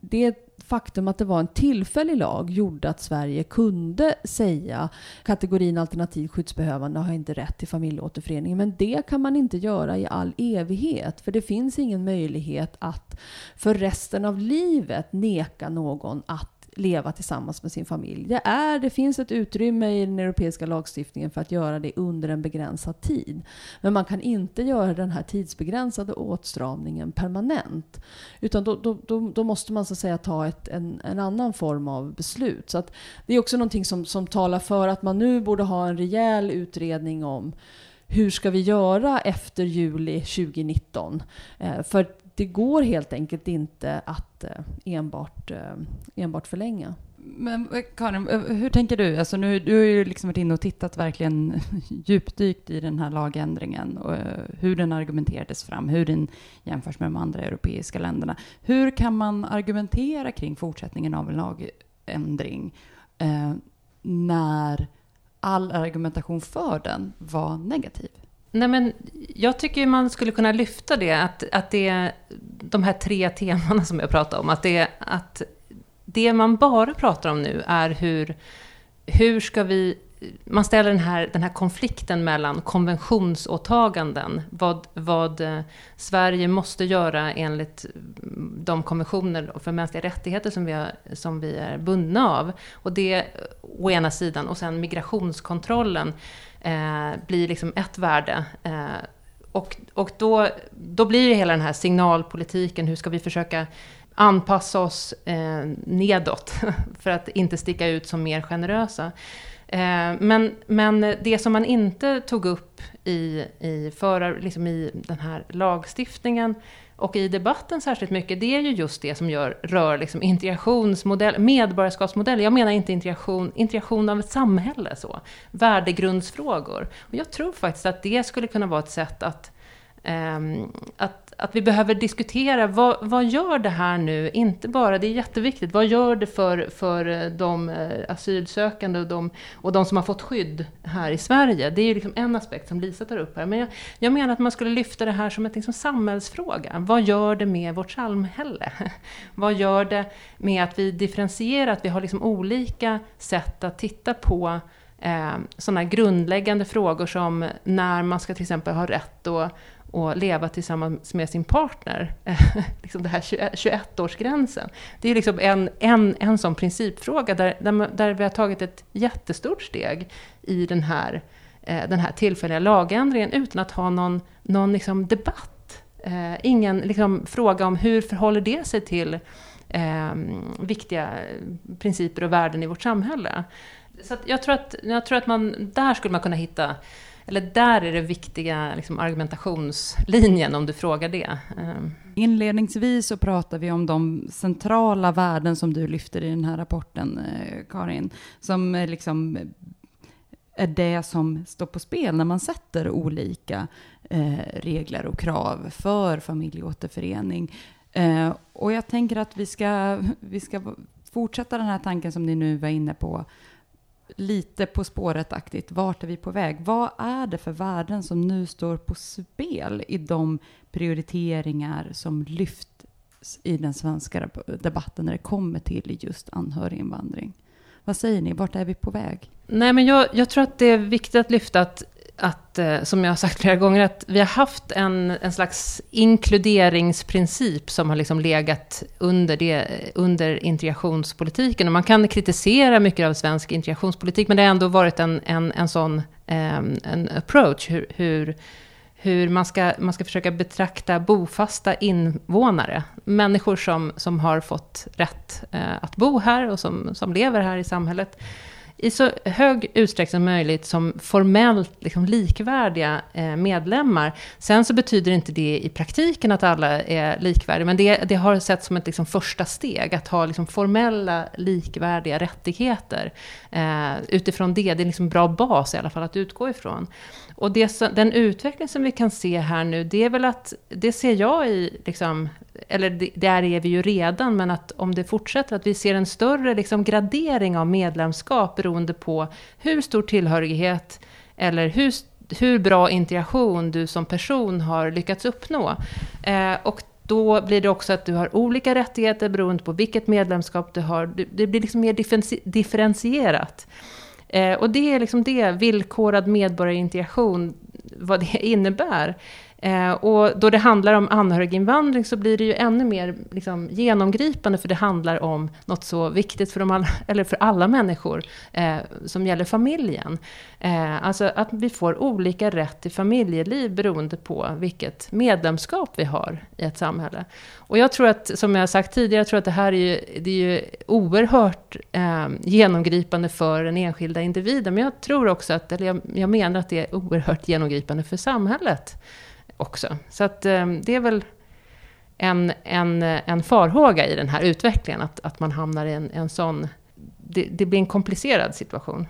det faktum att det var en tillfällig lag gjorde att Sverige kunde säga kategorin alternativt skyddsbehövande har inte rätt till familjeåterförening. Men det kan man inte göra i all evighet. För det finns ingen möjlighet att för resten av livet neka någon att leva tillsammans med sin familj. Det, är, det finns ett utrymme i den europeiska lagstiftningen för att göra det under en begränsad tid. Men man kan inte göra den här tidsbegränsade åtstramningen permanent. Utan då, då, då, då måste man så att säga ta ett, en, en annan form av beslut. Så det är också någonting som, som talar för att man nu borde ha en rejäl utredning om hur ska vi göra efter juli 2019? Eh, för det går helt enkelt inte att eh, enbart, eh, enbart förlänga. Men eh, Karin, hur tänker du? Alltså nu, du har ju liksom varit inne och tittat verkligen djupdykt i den här lagändringen och hur den argumenterades fram, hur den jämförs med de andra europeiska länderna. Hur kan man argumentera kring fortsättningen av en lagändring eh, när all argumentation för den var negativ? Nej, men jag tycker man skulle kunna lyfta det, att, att det är de här tre temana som jag pratade om. Att det, att det man bara pratar om nu är hur, hur ska vi... Man ställer den här, den här konflikten mellan konventionsåtaganden, vad, vad eh, Sverige måste göra enligt de konventioner för mänskliga rättigheter som vi, har, som vi är bundna av. Och det å ena sidan, och sen migrationskontrollen eh, blir liksom ett värde. Eh, och och då, då blir det hela den här signalpolitiken, hur ska vi försöka anpassa oss eh, nedåt för att inte sticka ut som mer generösa. Eh, men, men det som man inte tog upp i, i, förar, liksom i den här lagstiftningen och i debatten särskilt mycket, det är ju just det som gör, rör liksom integrationsmodell, medborgarskapsmodell. Jag menar inte integration, integration av ett samhälle, så. värdegrundsfrågor. Och jag tror faktiskt att det skulle kunna vara ett sätt att, eh, att att vi behöver diskutera vad, vad gör det här nu, inte bara, det är jätteviktigt, vad gör det för, för eh, de eh, asylsökande och de, och de som har fått skydd här i Sverige? Det är ju liksom en aspekt som Lisa tar upp här. Men jag, jag menar att man skulle lyfta det här som en liksom samhällsfråga. Vad gör det med vårt samhälle? vad gör det med att vi differentierar, att vi har liksom olika sätt att titta på eh, sådana grundläggande frågor som när man ska till exempel ha rätt att och leva tillsammans med sin partner. liksom det här 21-årsgränsen. Det är liksom en, en, en sån principfråga där, där, där, vi har tagit ett jättestort steg i den här, eh, den här tillfälliga lagändringen utan att ha någon, någon liksom debatt. Eh, ingen liksom, fråga om hur förhåller det sig till eh, viktiga principer och värden i vårt samhälle. Så jag, tror att, jag tror att man, där skulle man kunna hitta eller där är det viktiga liksom, argumentationslinjen om du frågar det. Ehm. Inledningsvis så pratar vi om de centrala värden som du lyfter i den här rapporten, eh, Karin, som eh, liksom är det som står på spel när man sätter olika eh, regler och krav för familjeåterförening. Eh, och jag tänker att vi ska, vi ska fortsätta den här tanken som ni nu var inne på lite På spåret-aktigt. Vart är vi på väg? Vad är det för värden som nu står på spel i de prioriteringar som lyfts i den svenska debatten när det kommer till just anhöriginvandring? Vad säger ni? Vart är vi på väg? Nej, men jag, jag tror att det är viktigt att lyfta att att, eh, som jag har sagt flera gånger, att vi har haft en, en slags inkluderingsprincip som har liksom legat under, det, eh, under integrationspolitiken. Och man kan kritisera mycket av svensk integrationspolitik, men det har ändå varit en, en, en sån ehm, en approach, hur, hur, hur man, ska, man ska försöka betrakta bofasta invånare, människor som, som har fått rätt eh, att bo här och som, som lever här i samhället, i så hög utsträckning som möjligt som formellt liksom likvärdiga eh, medlemmar. Sen så betyder inte det i praktiken att alla är likvärdiga, men det, det har sett som ett liksom första steg, att ha liksom formella likvärdiga rättigheter. Eh, utifrån det, det är liksom en bra bas i alla fall att utgå ifrån. Och det, den utveckling som vi kan se här nu, det är väl att, det ser jag i, liksom, eller där är vi ju redan, men att om det fortsätter, att vi ser en större liksom, gradering av medlemskap beroende på hur stor tillhörighet eller hur, hur bra integration du som person har lyckats uppnå. Eh, och då blir det också att du har olika rättigheter beroende på vilket medlemskap du har. Det blir liksom mer differentierat. Eh, och det är liksom det, villkorad medborgarintegration, vad det innebär. Eh, och då det handlar om anhöriginvandring så blir det ju ännu mer liksom, genomgripande för det handlar om något så viktigt för, de alla, eller för alla människor eh, som gäller familjen. Eh, alltså att vi får olika rätt till familjeliv beroende på vilket medlemskap vi har i ett samhälle. Och jag tror att, som jag sagt tidigare, jag tror att det här är ju, det är ju oerhört eh, genomgripande för den enskilda individen. Men jag tror också att, eller jag, jag menar att det är oerhört genomgripande för samhället också. Så att ehm, det är väl en, en, en farhåga i den här utvecklingen, att, att man hamnar i en, en sån... Det, det blir en komplicerad situation.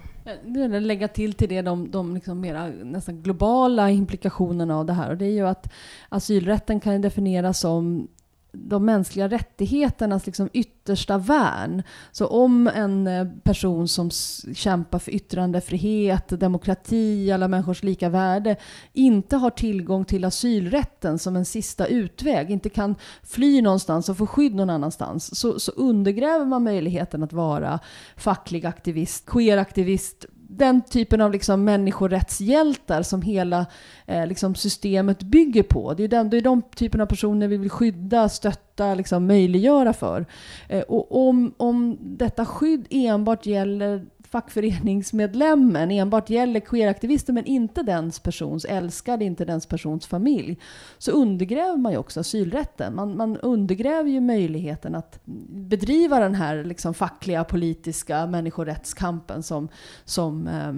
Lägga till till det de, de liksom mera nästan globala implikationerna av det här. Och det är ju att asylrätten kan definieras som de mänskliga rättigheternas liksom yttersta värn. Så om en eh, person som kämpar för yttrandefrihet, demokrati, alla människors lika värde inte har tillgång till asylrätten som en sista utväg, inte kan fly någonstans och få skydd någon annanstans, så, så undergräver man möjligheten att vara facklig aktivist, queeraktivist, den typen av liksom människorättshjältar som hela eh, liksom systemet bygger på. Det är, den, det är de typen av personer vi vill skydda, stötta, liksom möjliggöra för. Eh, och om, om detta skydd enbart gäller fackföreningsmedlemmen enbart gäller queeraktivister men inte dens persons älskade, inte dens persons familj, så undergräver man ju också asylrätten. Man, man undergräver ju möjligheten att bedriva den här liksom fackliga, politiska människorättskampen som, som eh,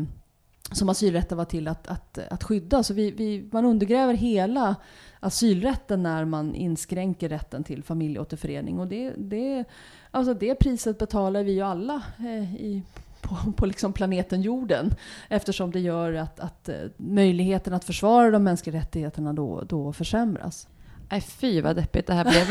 som asylrätten var till att, att, att skydda. Så vi, vi, man undergräver hela asylrätten när man inskränker rätten till familjeåterförening. Och det, det, alltså det priset betalar vi ju alla eh, i, på, på liksom planeten jorden. Eftersom det gör att, att eh, möjligheten att försvara de mänskliga rättigheterna då, då försämras. Nej, fy vad deppigt det här blev.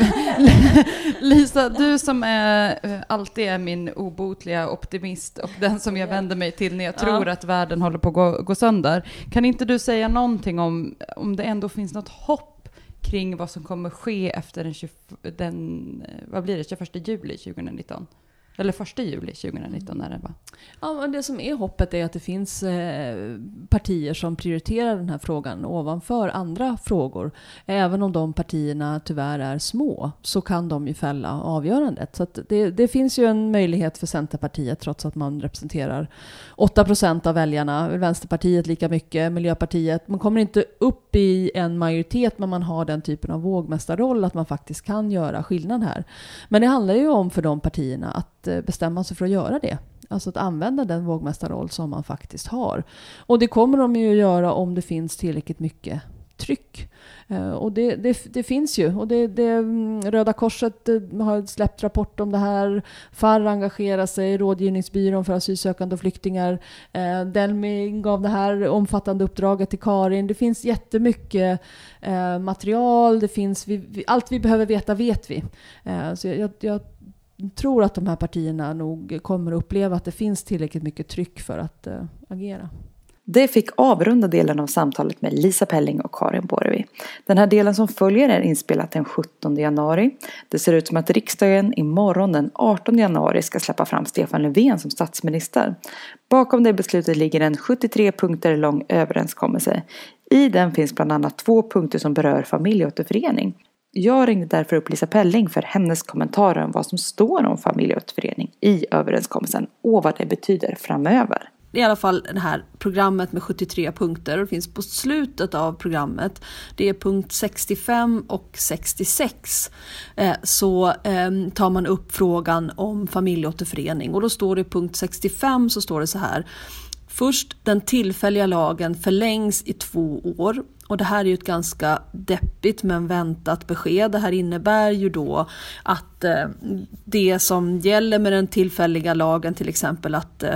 Lisa, du som är, eh, alltid är min obotliga optimist och den som jag vänder mig till när jag tror ja. att världen håller på att gå, gå sönder. Kan inte du säga någonting om, om det ändå finns något hopp kring vad som kommer ske efter den, 20, den eh, vad blir det, 21 juli 2019? Eller första juli 2019 när det var. Ja, men det som är hoppet är att det finns eh, partier som prioriterar den här frågan ovanför andra frågor. Även om de partierna tyvärr är små så kan de ju fälla avgörandet. Så det, det, finns ju en möjlighet för Centerpartiet trots att man representerar 8 procent av väljarna. Vänsterpartiet lika mycket, Miljöpartiet. Man kommer inte upp i en majoritet men man har den typen av vågmästarroll att man faktiskt kan göra skillnad här. Men det handlar ju om för de partierna att bestämma sig för att göra det. Alltså att använda den vågmästarroll som man faktiskt har. Och det kommer de ju att göra om det finns tillräckligt mycket tryck. Eh, och det, det, det, finns ju. Och det, det, mm, Röda Korset eh, har släppt rapport om det här. FAR engagerar sig, Rådgivningsbyrån för asylsökande och flyktingar. Eh, Delmi gav det här omfattande uppdraget till Karin. Det finns jättemycket material. Det finns, vi, allt vi behöver veta vet vi. Så jag, jag tror att de här partierna nog kommer att uppleva att det finns tillräckligt mycket tryck för att eh, agera. Det fick avrunda delen av samtalet med Lisa Pelling och Karin Borvi. Den här delen som följer är inspelat den 17 januari. Det ser ut som att riksdagen imorgon den 18 januari ska släppa fram Stefan Löfven som statsminister. Bakom det beslutet ligger en 73 punkter lång överenskommelse. I den finns bland annat två punkter som berör familjeåterförening. Jag ringde därför upp Lisa Pelling för hennes kommentarer om vad som står om familjeåterförening i överenskommelsen och vad det betyder framöver. i alla fall det här programmet med 73 punkter och det finns på slutet av programmet, det är punkt 65 och 66, eh, så ehm, tar man upp frågan om familjeåterförening och då står det i punkt 65 så står det så här. Först, den tillfälliga lagen förlängs i två år och det här är ju ett ganska deppigt men väntat besked. Det här innebär ju då att eh, det som gäller med den tillfälliga lagen, till exempel att eh,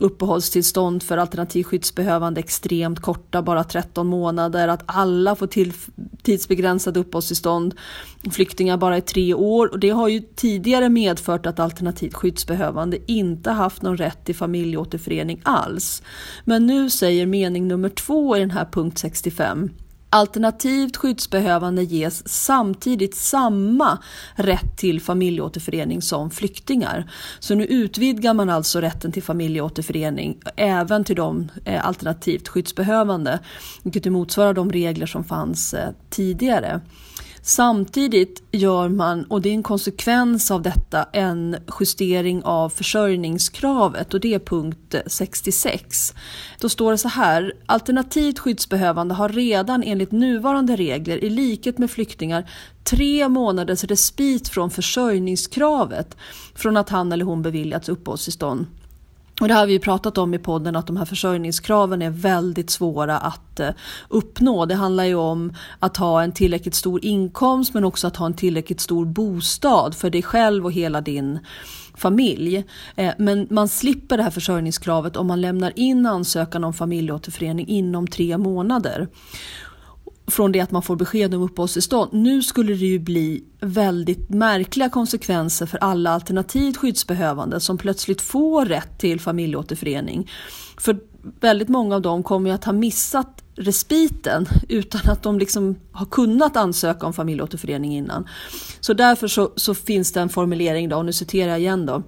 uppehållstillstånd för alternativskyddsbehövande extremt korta, bara 13 månader, att alla får till, tidsbegränsade uppehållstillstånd, flyktingar bara i tre år. Och det har ju tidigare medfört att alternativt skyddsbehövande inte haft någon rätt till familjeåterförening alls. Men nu säger mening nummer två i den här punkt 65 Alternativt skyddsbehövande ges samtidigt samma rätt till familjeåterförening som flyktingar. Så nu utvidgar man alltså rätten till familjeåterförening även till de eh, alternativt skyddsbehövande, vilket motsvarar de regler som fanns eh, tidigare. Samtidigt gör man, och det är en konsekvens av detta, en justering av försörjningskravet och det är punkt 66. Då står det så här, alternativt skyddsbehövande har redan enligt nuvarande regler i likhet med flyktingar tre månaders respit från försörjningskravet från att han eller hon beviljats uppehållstillstånd. Och det har vi pratat om i podden att de här försörjningskraven är väldigt svåra att eh, uppnå. Det handlar ju om att ha en tillräckligt stor inkomst men också att ha en tillräckligt stor bostad för dig själv och hela din familj. Eh, men man slipper det här försörjningskravet om man lämnar in ansökan om familjeåterförening inom tre månader från det att man får besked om uppehållstillstånd. Nu skulle det ju bli väldigt märkliga konsekvenser för alla alternativt skyddsbehövande som plötsligt får rätt till familjeåterförening. För väldigt många av dem kommer ju att ha missat respiten utan att de liksom har kunnat ansöka om familjeåterförening innan. Så därför så, så finns det en formulering, då, och nu citerar jag igen då.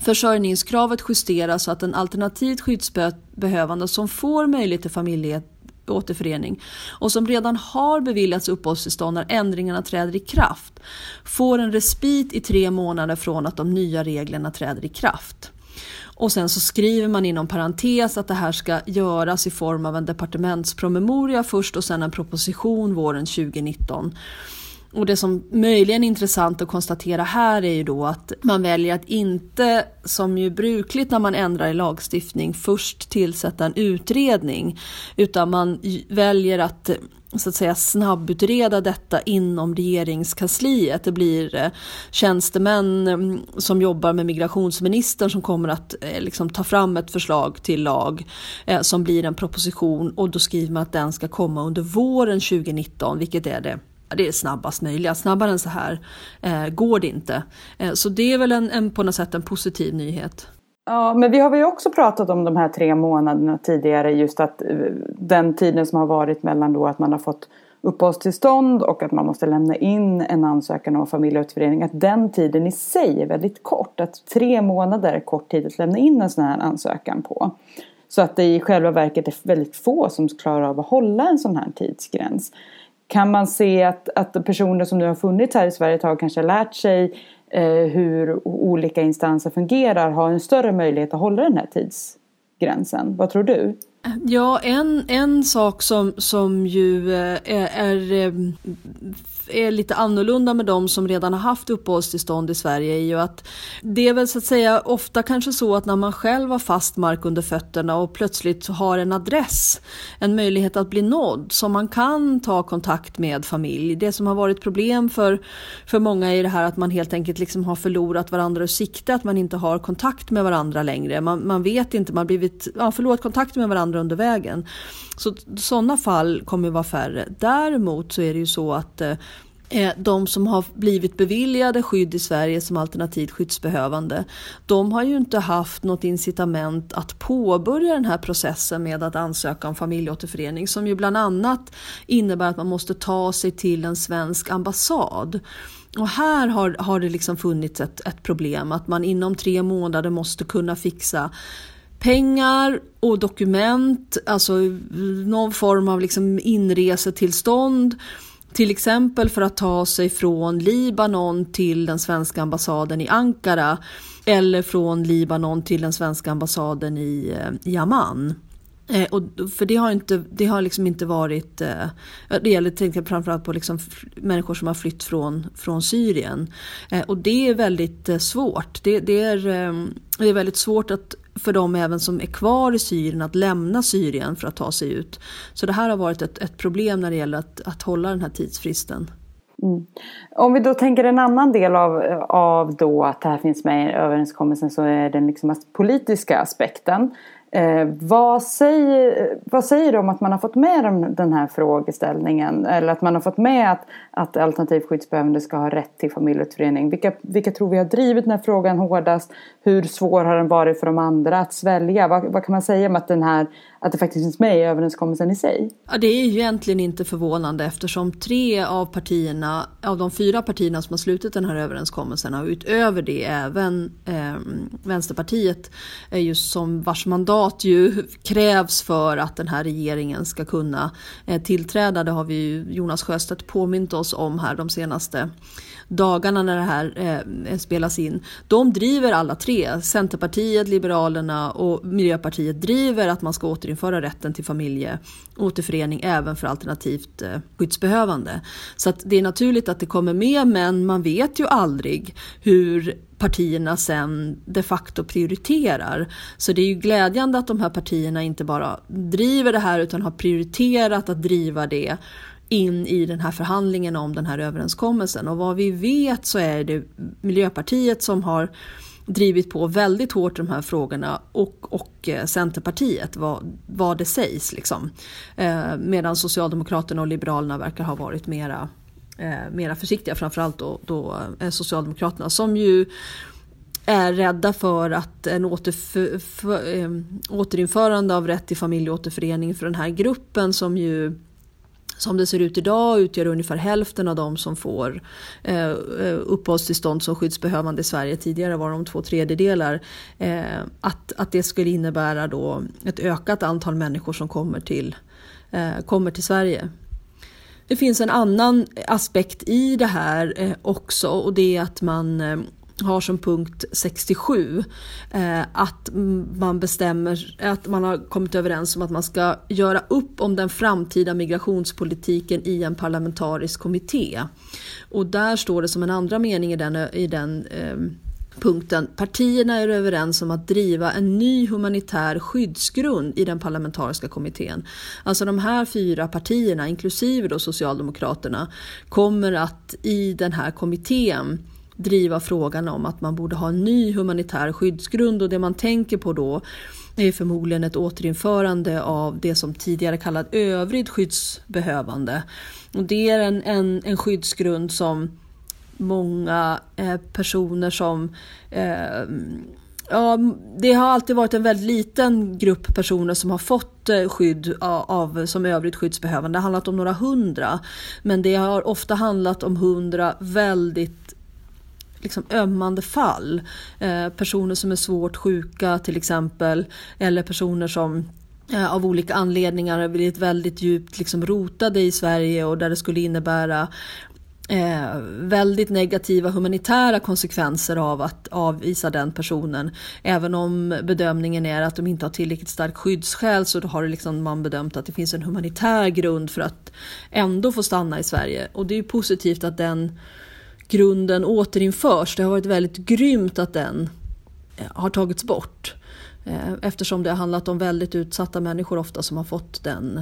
Försörjningskravet justeras så att en alternativt skyddsbehövande som får möjlighet till familje återförening och som redan har beviljats uppehållstillstånd när ändringarna träder i kraft får en respit i tre månader från att de nya reglerna träder i kraft. Och sen så skriver man inom parentes att det här ska göras i form av en departementspromemoria först och sen en proposition våren 2019. Och det som möjligen är intressant att konstatera här är ju då att man väljer att inte, som ju brukligt när man ändrar i lagstiftning, först tillsätta en utredning. Utan man väljer att så att säga snabbutreda detta inom regeringskansliet. Det blir eh, tjänstemän mm, som jobbar med migrationsministern som kommer att eh, liksom ta fram ett förslag till lag eh, som blir en proposition och då skriver man att den ska komma under våren 2019, vilket är det det är snabbast möjliga. Snabbare än så här eh, går det inte. Eh, så det är väl en, en, på något sätt en positiv nyhet. Ja, men vi har ju också pratat om de här tre månaderna tidigare. Just att eh, den tiden som har varit mellan då att man har fått uppehållstillstånd och att man måste lämna in en ansökan om familjeåterförening. Att den tiden i sig är väldigt kort. Att tre månader är kort tid att lämna in en sån här ansökan på. Så att det i själva verket är väldigt få som klarar av att hålla en sån här tidsgräns. Kan man se att, att personer som nu har funnits här i Sverige ett tag kanske har lärt sig eh, hur olika instanser fungerar har en större möjlighet att hålla den här tidsgränsen? Vad tror du? Ja, en, en sak som, som ju eh, är, är är lite annorlunda med de som redan har haft uppehållstillstånd i Sverige är ju att det är väl så att säga ofta kanske så att när man själv har fast mark under fötterna och plötsligt har en adress, en möjlighet att bli nådd som man kan ta kontakt med familj. Det som har varit problem för, för många är det här att man helt enkelt liksom har förlorat varandra ur sikte, att man inte har kontakt med varandra längre. Man, man vet inte, man har blivit, ja, förlorat kontakt med varandra under vägen. Så sådana fall kommer att vara färre. Däremot så är det ju så att eh, Eh, de som har blivit beviljade skydd i Sverige som alternativt skyddsbehövande, de har ju inte haft något incitament att påbörja den här processen med att ansöka om familjeåterförening som ju bland annat innebär att man måste ta sig till en svensk ambassad. Och här har, har det liksom funnits ett, ett problem att man inom tre månader måste kunna fixa pengar och dokument, alltså någon form av liksom inresetillstånd till exempel för att ta sig från Libanon till den svenska ambassaden i Ankara eller från Libanon till den svenska ambassaden i, eh, i Amman. Eh, och, för det har, inte, det har liksom inte varit, eh, det gäller tänker jag framförallt på liksom människor som har flytt från, från Syrien. Eh, och det är väldigt eh, svårt. Det, det, är, eh, det är väldigt svårt att, för de även som är kvar i Syrien att lämna Syrien för att ta sig ut. Så det här har varit ett, ett problem när det gäller att, att hålla den här tidsfristen. Mm. Om vi då tänker en annan del av, av då att det här finns med i överenskommelsen så är den liksom politiska aspekten. Eh, vad, säger, vad säger du om att man har fått med den här frågeställningen? Eller att man har fått med att, att alternativt skyddsbehövande ska ha rätt till familjeåterförening. Vilka, vilka tror vi har drivit den här frågan hårdast? Hur svår har den varit för de andra att svälja? Vad, vad kan man säga om att, den här, att det faktiskt finns med i överenskommelsen i sig? Ja, det är ju egentligen inte förvånande eftersom tre av partierna, av de fyra partierna som har slutit den här överenskommelsen och utöver det även eh, Vänsterpartiet, är just som vars mandat ju krävs för att den här regeringen ska kunna eh, tillträda. Det har vi ju Jonas Sjöstedt påmint oss om här de senaste dagarna när det här eh, eh, spelas in. De driver alla tre, Centerpartiet, Liberalerna och Miljöpartiet driver att man ska återinföra rätten till familjeåterförening även för alternativt eh, skyddsbehövande. Så att det är naturligt att det kommer med men man vet ju aldrig hur partierna sen de facto prioriterar. Så det är ju glädjande att de här partierna inte bara driver det här utan har prioriterat att driva det in i den här förhandlingen om den här överenskommelsen. Och vad vi vet så är det Miljöpartiet som har drivit på väldigt hårt i de här frågorna och, och eh, Centerpartiet, vad, vad det sägs. Liksom. Eh, medan Socialdemokraterna och Liberalerna verkar ha varit mera, eh, mera försiktiga, framförallt då, då eh, Socialdemokraterna som ju är rädda för att en återf- för, eh, återinförande av rätt till familjeåterförening för den här gruppen som ju som det ser ut idag utgör ungefär hälften av de som får eh, eh uppehållstillstånd som skyddsbehövande i Sverige. Tidigare var de två tredjedelar. Eh, att, att det skulle innebära då ett ökat antal människor som kommer till, eh, kommer till Sverige. Det finns en annan aspekt i det här eh, också och det är att man eh, har som punkt 67 eh, att man bestämmer att man har kommit överens om att man ska göra upp om den framtida migrationspolitiken i en parlamentarisk kommitté. Och där står det som en andra mening i den, i den eh, punkten. Partierna är överens om att driva en ny humanitär skyddsgrund i den parlamentariska kommittén. Alltså de här fyra partierna, inklusive då Socialdemokraterna, kommer att i den här kommittén driva frågan om att man borde ha en ny humanitär skyddsgrund och det man tänker på då är förmodligen ett återinförande av det som tidigare kallades övrigt skyddsbehövande. Och det är en, en, en skyddsgrund som många eh, personer som eh, Ja, det har alltid varit en väldigt liten grupp personer som har fått eh, skydd av, av, som övrigt skyddsbehövande. Det har handlat om några hundra. Men det har ofta handlat om hundra väldigt liksom ömmande fall. Eh, personer som är svårt sjuka till exempel, eller personer som eh, av olika anledningar har blivit väldigt djupt liksom rotade i Sverige och där det skulle innebära Eh, väldigt negativa humanitära konsekvenser av att avvisa den personen. Även om bedömningen är att de inte har tillräckligt starkt skyddsskäl så har det liksom man bedömt att det finns en humanitär grund för att ändå få stanna i Sverige. Och det är ju positivt att den grunden återinförs. Det har varit väldigt grymt att den eh, har tagits bort. Eh, eftersom det har handlat om väldigt utsatta människor ofta som har fått den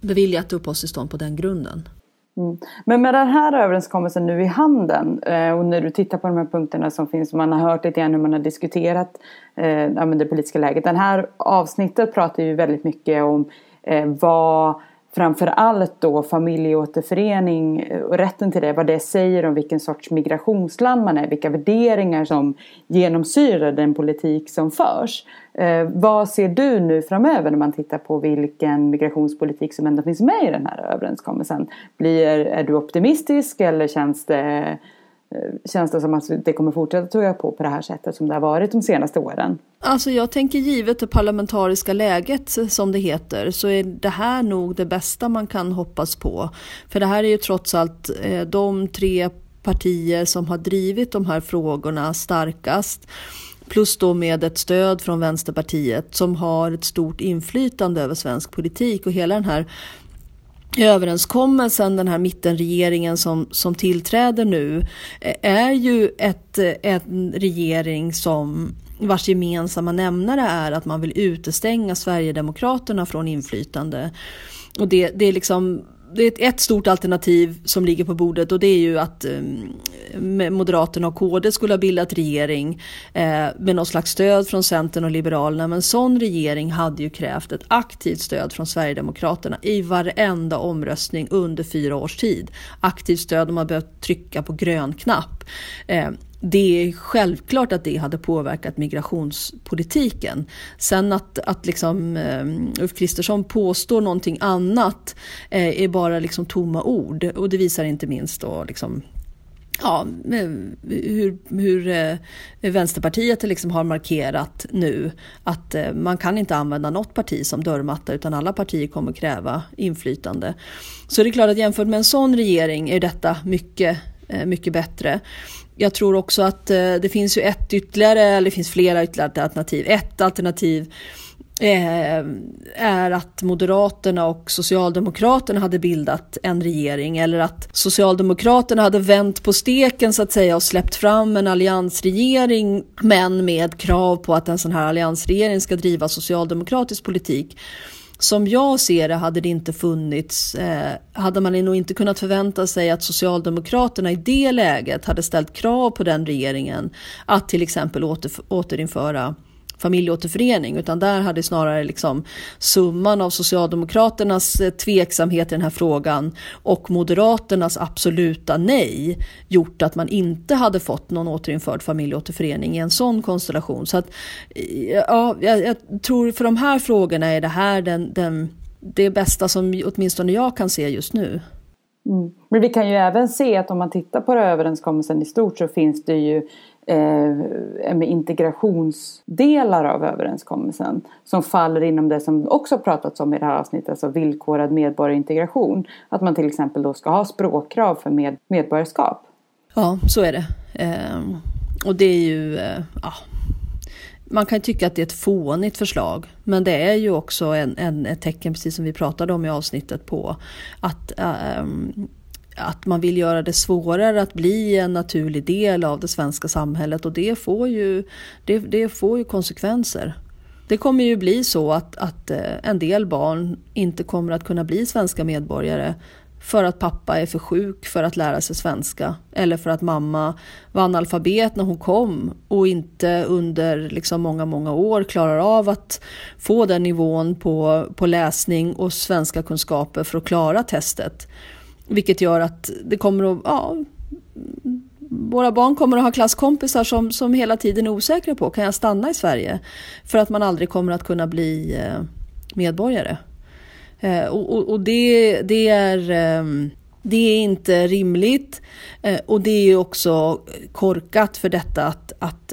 beviljat uppehållstillstånd på den grunden. Mm. Men med den här överenskommelsen nu i handen eh, och när du tittar på de här punkterna som finns, man har hört lite grann hur man har diskuterat eh, det politiska läget. Det här avsnittet pratar ju väldigt mycket om eh, vad framför allt då familjeåterförening eh, och rätten till det, vad det säger om vilken sorts migrationsland man är, vilka värderingar som genomsyrar den politik som förs. Eh, vad ser du nu framöver när man tittar på vilken migrationspolitik som ändå finns med i den här överenskommelsen? Blir, är du optimistisk eller känns det Eh, känns det som att det kommer fortsätta tugga på på det här sättet som det har varit de senaste åren? Alltså jag tänker givet det parlamentariska läget som det heter så är det här nog det bästa man kan hoppas på. För det här är ju trots allt eh, de tre partier som har drivit de här frågorna starkast. Plus då med ett stöd från Vänsterpartiet som har ett stort inflytande över svensk politik och hela den här överenskommelsen, den här mittenregeringen som, som tillträder nu, eh, är ju ett, eh, en regering som vars gemensamma nämnare är att man vill utestänga Sverigedemokraterna från inflytande. Och det, det är liksom det är ett stort alternativ som ligger på bordet och det är ju att eh, Moderaterna och KD skulle ha bildat regering eh, med något slags stöd från Centern och Liberalerna. Men en sån regering hade ju krävt ett aktivt stöd från Sverigedemokraterna i varenda omröstning under fyra års tid. Aktivt stöd, de har behövt trycka på grön knapp. Eh, det är självklart att det hade påverkat migrationspolitiken. Sen att, att liksom, eh, Ulf Kristersson påstår någonting annat eh, är bara liksom tomma ord. Och det visar inte minst då liksom, ja, eh, hur, hur Vänsterpartiet liksom har markerat nu att man kan inte använda något parti som dörrmatta utan alla partier kommer kräva inflytande. Så det är klart att jämfört med en sån regering är detta mycket, mycket bättre jag tror också att eh, det finns ju ett ytterligare, eller det finns flera ytterligare alternativ. Ett alternativ eh, är att Moderaterna och Socialdemokraterna hade bildat en regering eller att Socialdemokraterna hade vänt på steken så att säga och släppt fram en alliansregering men med krav på att en sån här alliansregering ska driva socialdemokratisk politik som jag ser det hade det inte funnits, eh, hade man nog inte kunnat förvänta sig att Socialdemokraterna i det läget hade ställt krav på den regeringen att till exempel åter, återinföra familjeåterförening utan där hade snarare liksom summan av Socialdemokraternas eh, tveksamhet i den här frågan och Moderaternas absoluta nej gjort att man inte hade fått någon återinförd familjeåterförening i en sån konstellation. Så att, eh, ja, jag, jag tror för de här frågorna är det här den, den, det bästa som åtminstone jag kan se just nu. Mm. Men vi kan ju även se att om man tittar på överenskommelsen i stort så finns det ju eh, med integrationsdelar av överenskommelsen som faller inom det som också pratats om i det här avsnittet, alltså villkorad medborgarintegration. Att man till exempel då ska ha språkkrav för med, medborgarskap. Ja, så är det. Eh, och det är ju, eh, ja, man kan tycka att det är ett fånigt förslag, men det är ju också en, en, ett tecken, precis som vi pratade om i avsnittet, på att um, att man vill göra det svårare att bli en naturlig del av det svenska samhället och det får ju, det, det får ju konsekvenser. Det kommer ju bli så att, att eh, en del barn inte kommer att kunna bli svenska medborgare för att pappa är för sjuk för att lära sig svenska eller för att mamma var analfabet när hon kom och inte under liksom många, många år klarar av att få den nivån på, på läsning och svenska kunskaper för att klara testet. Vilket gör att det kommer att, ja, våra barn kommer att ha klasskompisar som, som hela tiden är osäkra på, kan jag stanna i Sverige? För att man aldrig kommer att kunna bli eh, medborgare. Eh, och, och, och det, det, är, eh, det är inte rimligt och det är också korkat för detta att, att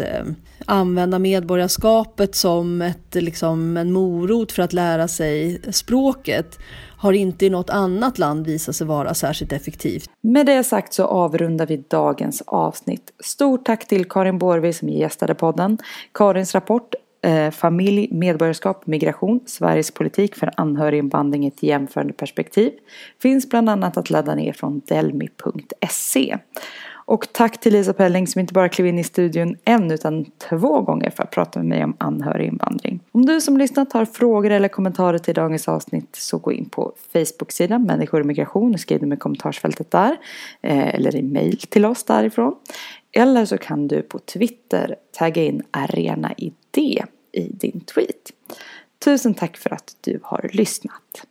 använda medborgarskapet som ett, liksom, en morot för att lära sig språket har inte i något annat land visat sig vara särskilt effektivt. Med det sagt så avrundar vi dagens avsnitt. Stort tack till Karin Borvi som gästade podden. Karins rapport eh, Familj, medborgarskap, migration, Sveriges politik för anhöriginvandring i ett jämförande perspektiv finns bland annat att ladda ner från delmi.se. Och tack till Lisa Pelling som inte bara klev in i studion en utan två gånger för att prata med mig om anhöriginvandring. Om du som lyssnat har frågor eller kommentarer till dagens avsnitt så gå in på Facebook-sidan Människor och migration och skriv dem i kommentarsfältet där. Eh, eller i mail till oss därifrån. Eller så kan du på Twitter tagga in Arena Idé i din tweet. Tusen tack för att du har lyssnat.